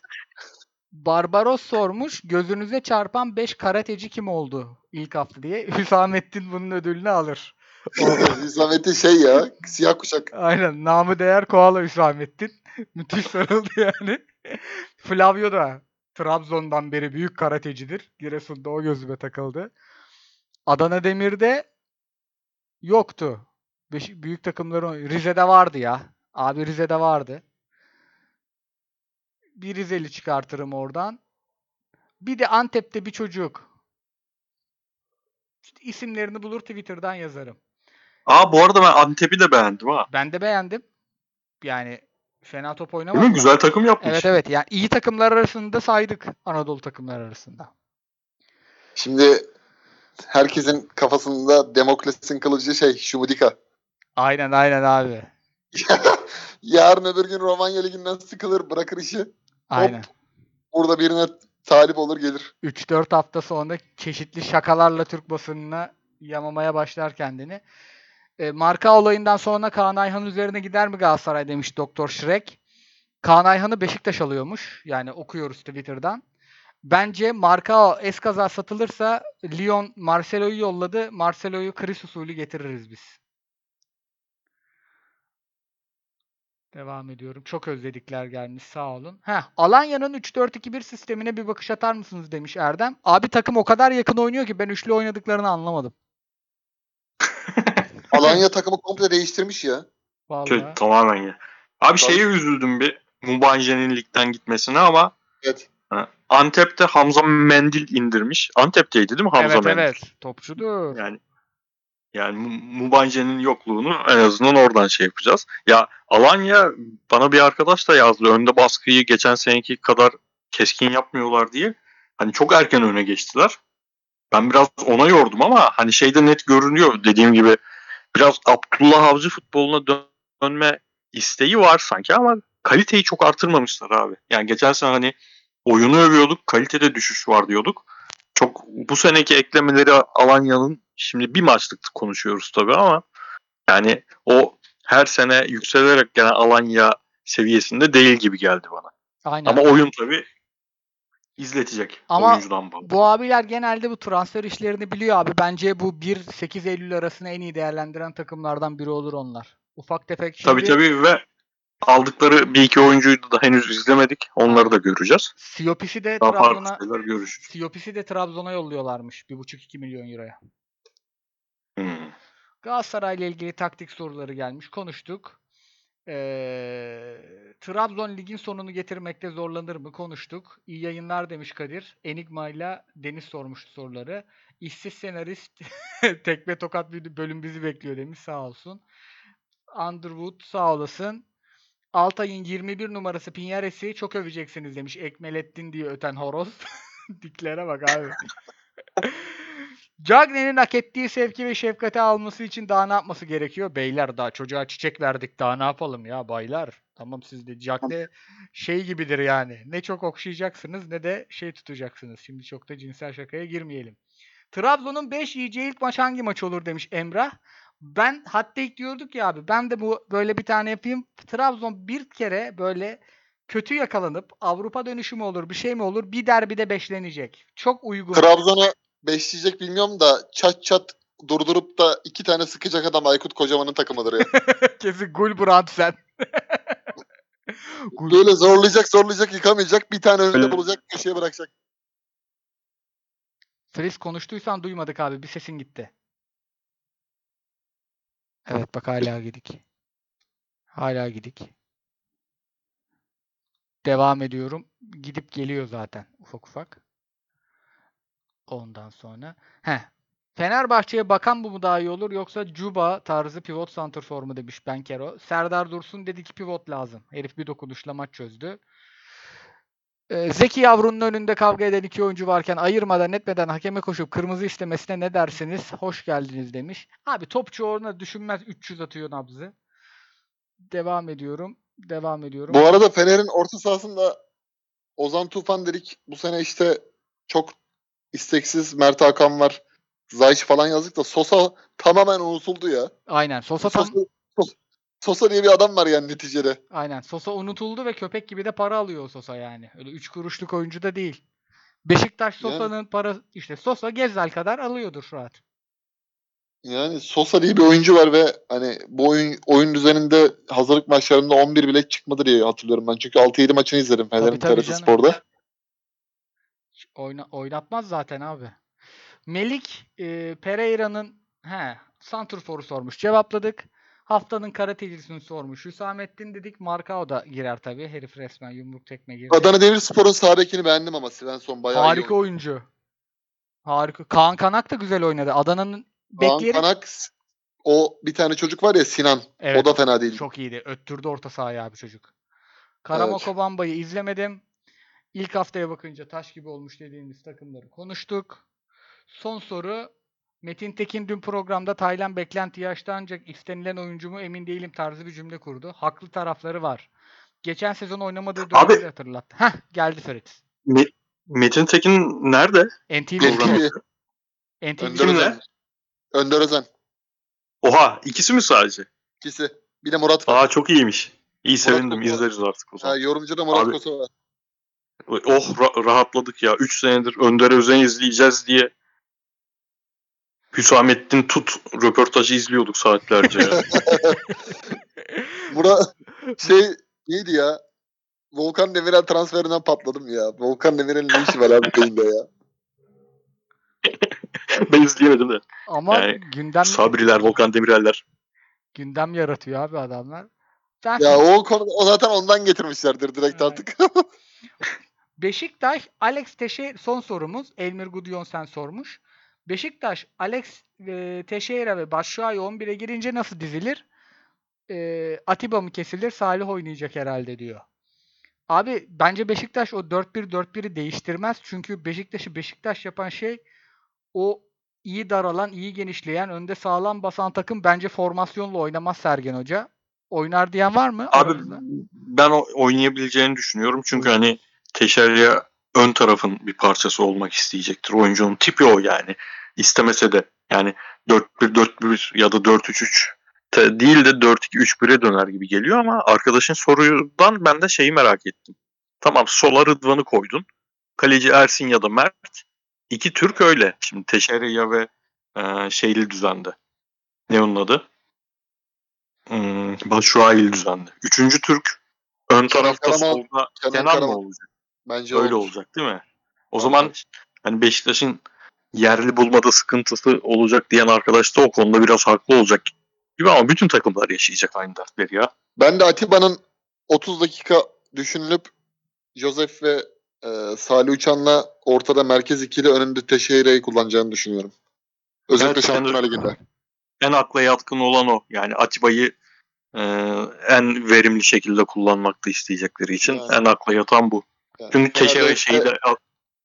Barbaros sormuş. Gözünüze çarpan 5 karateci kim oldu ilk hafta diye. Hüsamettin bunun ödülünü alır. Hüsamettin şey ya. Siyah kuşak. Aynen. Namı değer Koala Hüsamettin. Müthiş sarıldı yani. Flavio da Trabzon'dan beri büyük karatecidir. Giresun'da o gözüme takıldı. Adana Demir'de yoktu. Beş, büyük takımların Rize'de vardı ya. Abi Rize'de vardı. Bir Rizeli çıkartırım oradan. Bir de Antep'te bir çocuk. İşte isimlerini bulur Twitter'dan yazarım. Aa bu arada ben Antep'i de beğendim ha. Ben de beğendim. Yani fena top Değil oynamadı. mi? Güzel takım yapmış. Evet evet. Yani iyi takımlar arasında saydık Anadolu takımlar arasında. Şimdi herkesin kafasında Demokles'in kılıcı şey Şumudika. Aynen aynen abi. Yarın öbür gün Romanya Ligi'nden sıkılır bırakır işi. Aynen. Burada birine talip olur gelir. 3-4 hafta sonra çeşitli şakalarla Türk basınına yamamaya başlar kendini. E, marka olayından sonra Kaan Ayhan üzerine gider mi Galatasaray demiş Doktor Şirek. Kaan Ayhan'ı Beşiktaş alıyormuş. Yani okuyoruz Twitter'dan. Bence Marcao eskaza satılırsa Lyon Marcelo'yu yolladı. Marcelo'yu Chris usulü getiririz biz. Devam ediyorum. Çok özledikler gelmiş. Sağ olun. Heh, Alanya'nın 3-4-2-1 sistemine bir bakış atar mısınız demiş Erdem. Abi takım o kadar yakın oynuyor ki ben üçlü oynadıklarını anlamadım. Alanya takımı komple değiştirmiş ya. Vallahi. Kötü, tamamen ya. Abi şeye üzüldüm bir Mubanje'nin ligden gitmesine ama Evet. Antep'te Hamza Mendil indirmiş. Antep'teydi değil mi Hamza evet Mendil? evet. Topçudur. Yani yani Mu- Mubanje'nin yokluğunu en azından oradan şey yapacağız. Ya Alanya bana bir arkadaş da yazdı. Önde baskıyı geçen seneki kadar keskin yapmıyorlar diye. Hani çok erken öne geçtiler. Ben biraz ona yordum ama hani şeyde net görünüyor dediğim gibi biraz Abdullah Avcı futboluna dön- dönme isteği var sanki ama kaliteyi çok artırmamışlar abi. Yani geçen sene hani oyunu övüyorduk, kalitede düşüş var diyorduk. Çok bu seneki eklemeleri Alanya'nın şimdi bir maçlık konuşuyoruz tabii ama yani o her sene yükselerek gelen Alanya seviyesinde değil gibi geldi bana. Aynen. Ama oyun tabii izletecek Ama oyuncudan bağlı. Bu abiler genelde bu transfer işlerini biliyor abi. Bence bu 1-8 Eylül arasını en iyi değerlendiren takımlardan biri olur onlar. Ufak tefek şimdi Tabii tabii ve aldıkları bir iki oyuncuyu da henüz izlemedik. Onları da göreceğiz. Siyopis'i de Daha Trabzon'a. Siyopis'i de Trabzon'a yolluyorlarmış 1,5-2 milyon euroya. Hmm. Galatasaray'la ilgili taktik soruları gelmiş. Konuştuk. Ee, Trabzon ligin sonunu getirmekte zorlanır mı? Konuştuk. İyi yayınlar demiş Kadir. Enigma ile Deniz sormuştu soruları. İşsiz senarist tekme tokat bir bölüm bizi bekliyor demiş. Sağ olsun. Underwood sağ olasın. Altay'ın 21 numarası Pinyares'i çok öveceksiniz demiş. Ekmelettin diye öten horoz. Diklere bak abi. Cagney'in hak ettiği sevki ve şefkati alması için daha ne yapması gerekiyor? Beyler daha çocuğa çiçek verdik daha ne yapalım ya baylar. Tamam siz de Cagney şey gibidir yani. Ne çok okşayacaksınız ne de şey tutacaksınız. Şimdi çok da cinsel şakaya girmeyelim. Trabzon'un 5 yiyeceği ilk maç hangi maç olur demiş Emrah. Ben hatta ilk diyorduk ya abi ben de bu böyle bir tane yapayım. Trabzon bir kere böyle kötü yakalanıp Avrupa dönüşü mü olur bir şey mi olur bir derbide beşlenecek. Çok uygun. Trabzon'a beşleyecek bilmiyorum da çat çat durdurup da iki tane sıkacak adam Aykut Kocaman'ın takımıdır ya. Kesin Gulbrand sen. Böyle zorlayacak zorlayacak yıkamayacak bir tane önünde Öyle. bulacak köşeye bırakacak. Fris konuştuysan duymadık abi. Bir sesin gitti. Evet bak hala gidik. Hala gidik. Devam ediyorum. Gidip geliyor zaten ufak ufak. Ondan sonra. Heh. Fenerbahçe'ye bakan bu mu daha iyi olur yoksa Cuba tarzı pivot santrfor mu demiş Benkero. Serdar Dursun dedi ki pivot lazım. Herif bir dokunuşla maç çözdü. Ee, Zeki Yavru'nun önünde kavga eden iki oyuncu varken ayırmadan etmeden hakeme koşup kırmızı istemesine ne dersiniz? Hoş geldiniz demiş. Abi topçu orada düşünmez 300 atıyor nabzı. Devam ediyorum. Devam ediyorum. Bu arada Fener'in orta sahasında Ozan Tufan dedik. Bu sene işte çok isteksiz Mert Hakan var. Zayç falan yazdık da Sosa tamamen unutuldu ya. Aynen. Sosa tam Sosa, Sosa, Sosa diye bir adam var yani neticede. aynen. Sosa unutuldu ve köpek gibi de para alıyor Sosa yani. Öyle 3 kuruşluk oyuncu da değil. Beşiktaş Yani- Sosa'nın para işte Sosa Gezzal kadar alıyordur rahat. Yani Sosa diye bir oyuncu var ve hani bu oyun oyun düzeninde hazırlık maçlarında 11 bile çıkmadı diye hatırlıyorum ben. Çünkü 6-7 maçını izledim Fener'in canım. Spor'da. Oyna, oynatmaz zaten abi. Melik e, Pereira'nın he, Santrfor'u sormuş. Cevapladık. Haftanın karatecisini sormuş. Hüsamettin dedik. Markao da girer tabii. Herif resmen yumruk tekme girdi. Adana Demirspor'un sağ bekini beğendim ama Svensson bayağı iyi Harika oynadı. oyuncu. Harika. Kaan Kanak da güzel oynadı. Adana'nın Kaan bekleri Kanak o bir tane çocuk var ya Sinan. Evet, o da fena değil. çok iyiydi. Öttürdü orta sahaya abi çocuk. Karamoko Bamba'yı izlemedim. İlk haftaya bakınca taş gibi olmuş dediğiniz takımları konuştuk. Son soru. Metin Tekin dün programda Taylan beklenti yaşta ancak istenilen oyuncu mu emin değilim tarzı bir cümle kurdu. Haklı tarafları var. Geçen sezon oynamadığı Abi- dönemleri hatırlattı. Heh geldi Ferit. Me- Metin Tekin nerede? NTV. Program. NTV. NTV. Önder. Önder Özen. Oha ikisi mi sadece? İkisi. Bir de Murat var. Aa çok iyiymiş. İyi sevindim. Kosovo. İzleriz artık o Ha, zaman. yorumcu da Murat Abi- Kosova. Oh ra- rahatladık ya. 3 senedir Önder Özen izleyeceğiz diye Hüsamettin Tut röportajı izliyorduk saatlerce ya. Bura şey neydi ya? Volkan Demirel transferinden patladım ya. Volkan Demirel'in ne işi var abi beyinde ya? ben izleyemedim de. Ama Yani gündem Sabriler, Volkan Demireller. gündem yaratıyor abi adamlar. Sen Ya o konu o zaten ondan getirmişlerdir direkt Evet. artık. Beşiktaş, Alex Teixeira son sorumuz. Elmir Gudjonsen sormuş. Beşiktaş, Alex e, Teixeira ve Başşuay 11'e girince nasıl dizilir? E, Atiba mı kesilir? Salih oynayacak herhalde diyor. Abi bence Beşiktaş o 4-1-4-1'i değiştirmez. Çünkü Beşiktaş'ı Beşiktaş yapan şey o iyi daralan, iyi genişleyen, önde sağlam basan takım bence formasyonla oynamaz Sergen Hoca. Oynar diyen var mı? Abi aranızda? ben o- oynayabileceğini düşünüyorum. Çünkü hani Teşerya ön tarafın bir parçası olmak isteyecektir. Oyuncunun tipi o yani. İstemese de yani 4-1-4-1 ya da 4-3-3 te- değil de 4-2-3-1'e döner gibi geliyor ama arkadaşın sorudan ben de şeyi merak ettim. Tamam sola Rıdvan'ı koydun. Kaleci Ersin ya da Mert. İki Türk öyle. Şimdi Teşerya ve e, şeyli düzende. Ne onun adı? Hmm, Başuayil düzende. Üçüncü Türk ön Kenan tarafta Karaman- solda Kenan Kenan mı olacak? Bence Öyle olur. olacak değil mi? O zaman hani Beşiktaş'ın yerli bulmada sıkıntısı olacak diyen arkadaş da o konuda biraz haklı olacak gibi ama bütün takımlar yaşayacak aynı dertleri ya. Ben de Atiba'nın 30 dakika düşünülüp Josef ve e, Salih Uçan'la ortada merkez ikili önünde Teixeira'yı kullanacağını düşünüyorum. Özellikle Evet, Şampiyonlar Ligi'nde. En akla yatkın olan o. Yani Atiba'yı e, en verimli şekilde kullanmakta isteyecekleri için Yani. en akla yatan bu. Yani Çünkü Teşerya şeyi de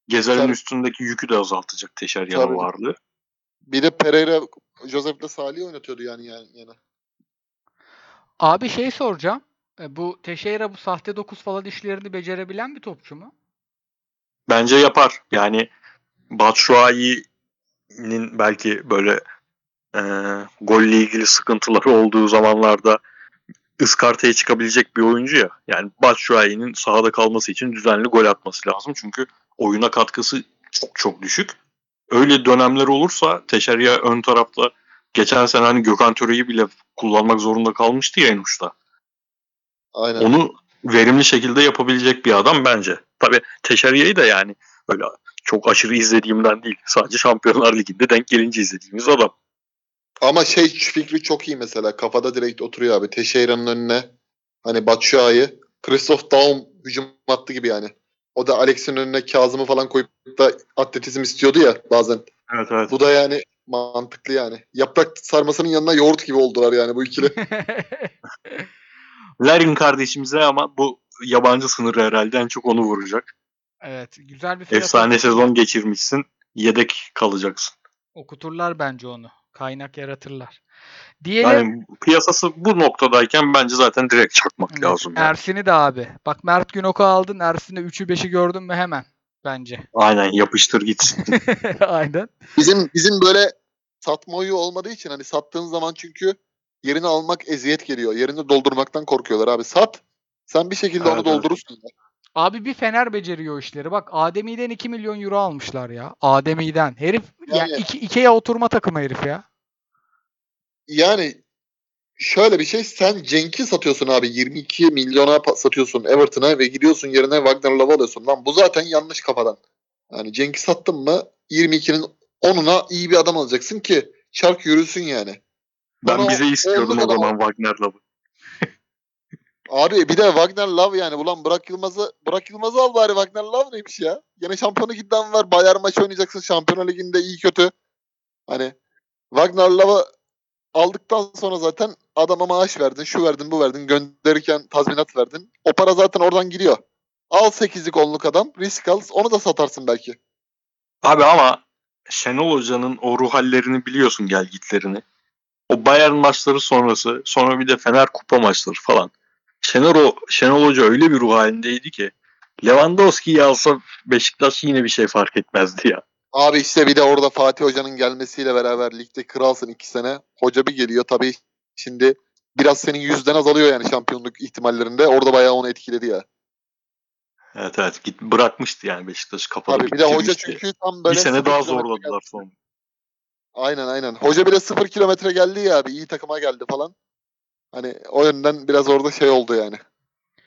Gezer'in Tabii. üstündeki yükü de azaltacak Teşerya'nın Tabii. varlığı. Bir de Pereira Josef'le Salih oynatıyordu yani yani. yani. Abi şey soracağım. E, Bu Teixeira bu sahte 9 falan işlerini becerebilen bir topçu mu? Bence yapar. Yani Batshuayi'nin belki böyle e, golle ilgili sıkıntıları olduğu zamanlarda ıskartaya çıkabilecek bir oyuncu ya. Yani Batshuayi'nin sahada kalması için düzenli gol atması lazım. Çünkü oyuna katkısı çok çok düşük. Öyle dönemler olursa Teşerya ön tarafta geçen sene hani Gökhan Töre'yi bile kullanmak zorunda kalmıştı ya en uçta. Aynen. Onu verimli şekilde yapabilecek bir adam bence. Tabi Teşerya'yı da yani öyle çok aşırı izlediğimden değil. Sadece Şampiyonlar Ligi'nde denk gelince izlediğimiz adam. Ama şey fikri çok iyi mesela. Kafada direkt oturuyor abi. Teixeira'nın önüne hani Batshuayi, Christoph Daum hücum attı gibi yani. O da Alex'in önüne Kazım'ı falan koyup da atletizm istiyordu ya bazen. Evet evet. Bu da yani mantıklı yani. Yaprak sarmasının yanına yoğurt gibi oldular yani bu ikili. Larin kardeşimize ama bu yabancı sınırı herhalde en çok onu vuracak. evet, güzel bir fiyat Efsane sezon geçirmişsin. Yedek kalacaksın. okuturlar bence onu. Kaynak yaratırlar. Diyelim Yani piyasası bu noktadayken bence zaten direkt çakmak Evet, lazım. yani. Ersin'i de abi. Bak Mert Günok'u aldın. Ersin'de 3'ü 5'i gördün mü hemen bence. Aynen yapıştır gitsin. Aynen. Bizim bizim böyle satma oyu olmadığı için hani sattığın zaman çünkü yerini almak eziyet geliyor. Yerini doldurmaktan korkuyorlar abi. Sat. Sen bir şekilde Evet, onu evet. doldurursun. ya. Abi bir Fener beceriyor işleri. Bak Ademi'den 2 milyon euro almışlar ya. Ademi'den. Herif yani, Yani- iki, Ikea oturma takımı herif ya. Yani şöyle bir şey sen Cenk'i satıyorsun abi 22 milyona satıyorsun Everton'a ve gidiyorsun yerine Wagner Love alıyorsun. Lan bu zaten yanlış kafadan. Yani Cenk'i sattın mı 22'nin 10'una iyi bir adam alacaksın ki çark yürüsün yani. ben Bana bize istiyordum o zaman Wagner Love'ı. Abi bir de Wagner Love yani. Ulan Burak Yılmaz'ı Burak Yılmaz'ı al bari Wagner Love neymiş ya? Yine şampiyonu giden var. Bayern maçı oynayacaksın. Şampiyonlar Ligi'nde iyi kötü. Hani Wagner Love'ı aldıktan sonra zaten adama maaş verdin. Şu verdin bu verdin. Gönderirken tazminat verdin. O para zaten oradan gidiyor. Al 8'lik 10'luk adam. Risk al. Onu da satarsın belki. Abi ama Şenol Hoca'nın o ruh hallerini biliyorsun gel gitlerini. O Bayern maçları sonrası sonra bir de Fener kupa maçları falan. Şenol, o, Şenol Hoca öyle bir ruh halindeydi ki Lewandowski'yi alsa Beşiktaş yine bir şey fark etmezdi ya. Abi işte bir de orada Fatih Hoca'nın gelmesiyle beraber ligde kralsın iki sene. Hoca bir geliyor tabii şimdi biraz senin yüzden azalıyor yani şampiyonluk ihtimallerinde. Orada bayağı onu etkiledi ya. Evet evet git bırakmıştı yani Beşiktaş kapalı Tabii bir de hoca çünkü tam böyle bir sene daha zorladılar geldi. Aynen aynen. Hoca bile sıfır kilometre geldi ya abi. iyi takıma geldi falan. Hani o yönden biraz orada şey oldu yani.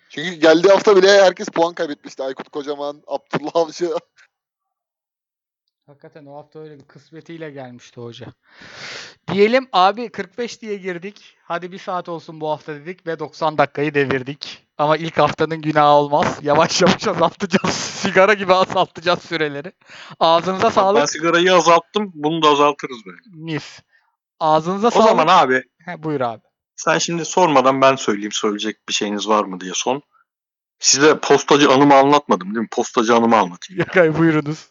Çünkü geldiği hafta bile herkes puan kaybetmişti. Aykut Kocaman, Abdullah Avcı. Hakikaten o hafta öyle bir kısmetiyle gelmişti hoca. Diyelim abi 45 diye girdik. Hadi bir saat olsun bu hafta dedik ve 90 dakikayı devirdik. Ama ilk haftanın günahı olmaz. Yavaş yavaş azaltacağız. Sigara gibi azaltacağız süreleri. Ağzınıza Ben sağlık. sigarayı azalttım. Bunu da azaltırız böyle. Mis. Ağzınıza O sağlık. zaman abi He, buyur abi. Sen şimdi sormadan ben söyleyeyim söyleyecek bir şeyiniz var mı diye son. Size postacı anımı anlatmadım değil mi? Postacı anımı anlatayım. Yakay buyurunuz.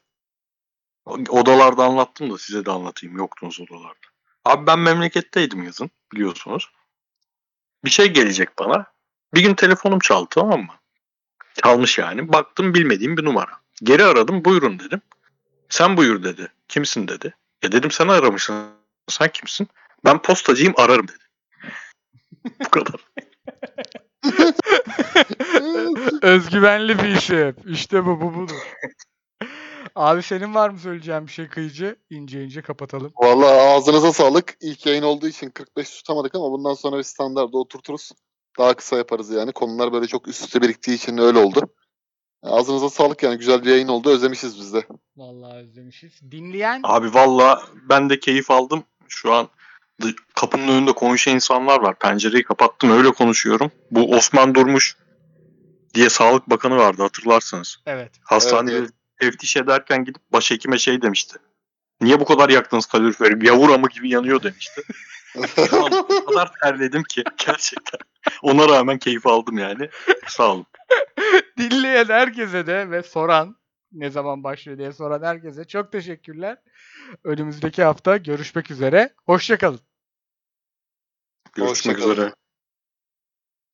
Odalarda anlattım da size de anlatayım. Yoktunuz odalarda. Abi ben memleketteydim yazın biliyorsunuz. Bir şey gelecek bana. Bir gün telefonum çaldı tamam mı? Çalmış yani. Baktım bilmediğim bir numara. Geri aradım buyurun dedim. Sen buyur dedi. Kimsin dedi. Ya dedim sen aramışsın. Sen kimsin? Ben postacıyım ararım dedi. Bu kadar. Özgüvenli bir isim. İşte bu bu budur. Abi senin var mı söyleyeceğin bir şey kıyıcı? İnce ince kapatalım. Vallahi ağzınıza sağlık. İlk yayın olduğu için 45 tutamadık ama bundan sonra bir standarda oturturuz. Daha kısa yaparız yani. Konular böyle çok üst üste biriktiği için öyle oldu. Ağzınıza sağlık yani. Güzel bir yayın oldu. Özlemişiz biz de. Vallahi özlemişiz. Dinleyen Abi valla ben de keyif aldım. Şu an kapının önünde konuşan insanlar var. Pencereyi kapattım öyle konuşuyorum. Bu Osman Durmuş diye Sağlık Bakanı vardı hatırlarsınız. evet. Hastanede Evet, teftiş ederken gidip başhekime şey demişti. Niye bu kadar yaktınız kaloriferi? Yavur amı gibi yanıyor demişti. O kadar terledim ki gerçekten. Ona rağmen keyif aldım yani. Sağ olun. Dinleyen herkese de ve soran ne zaman başlıyor diye soran herkese çok teşekkürler. Önümüzdeki hafta görüşmek üzere. Hoşçakalın. Görüşmek Hoşça kalın. üzere.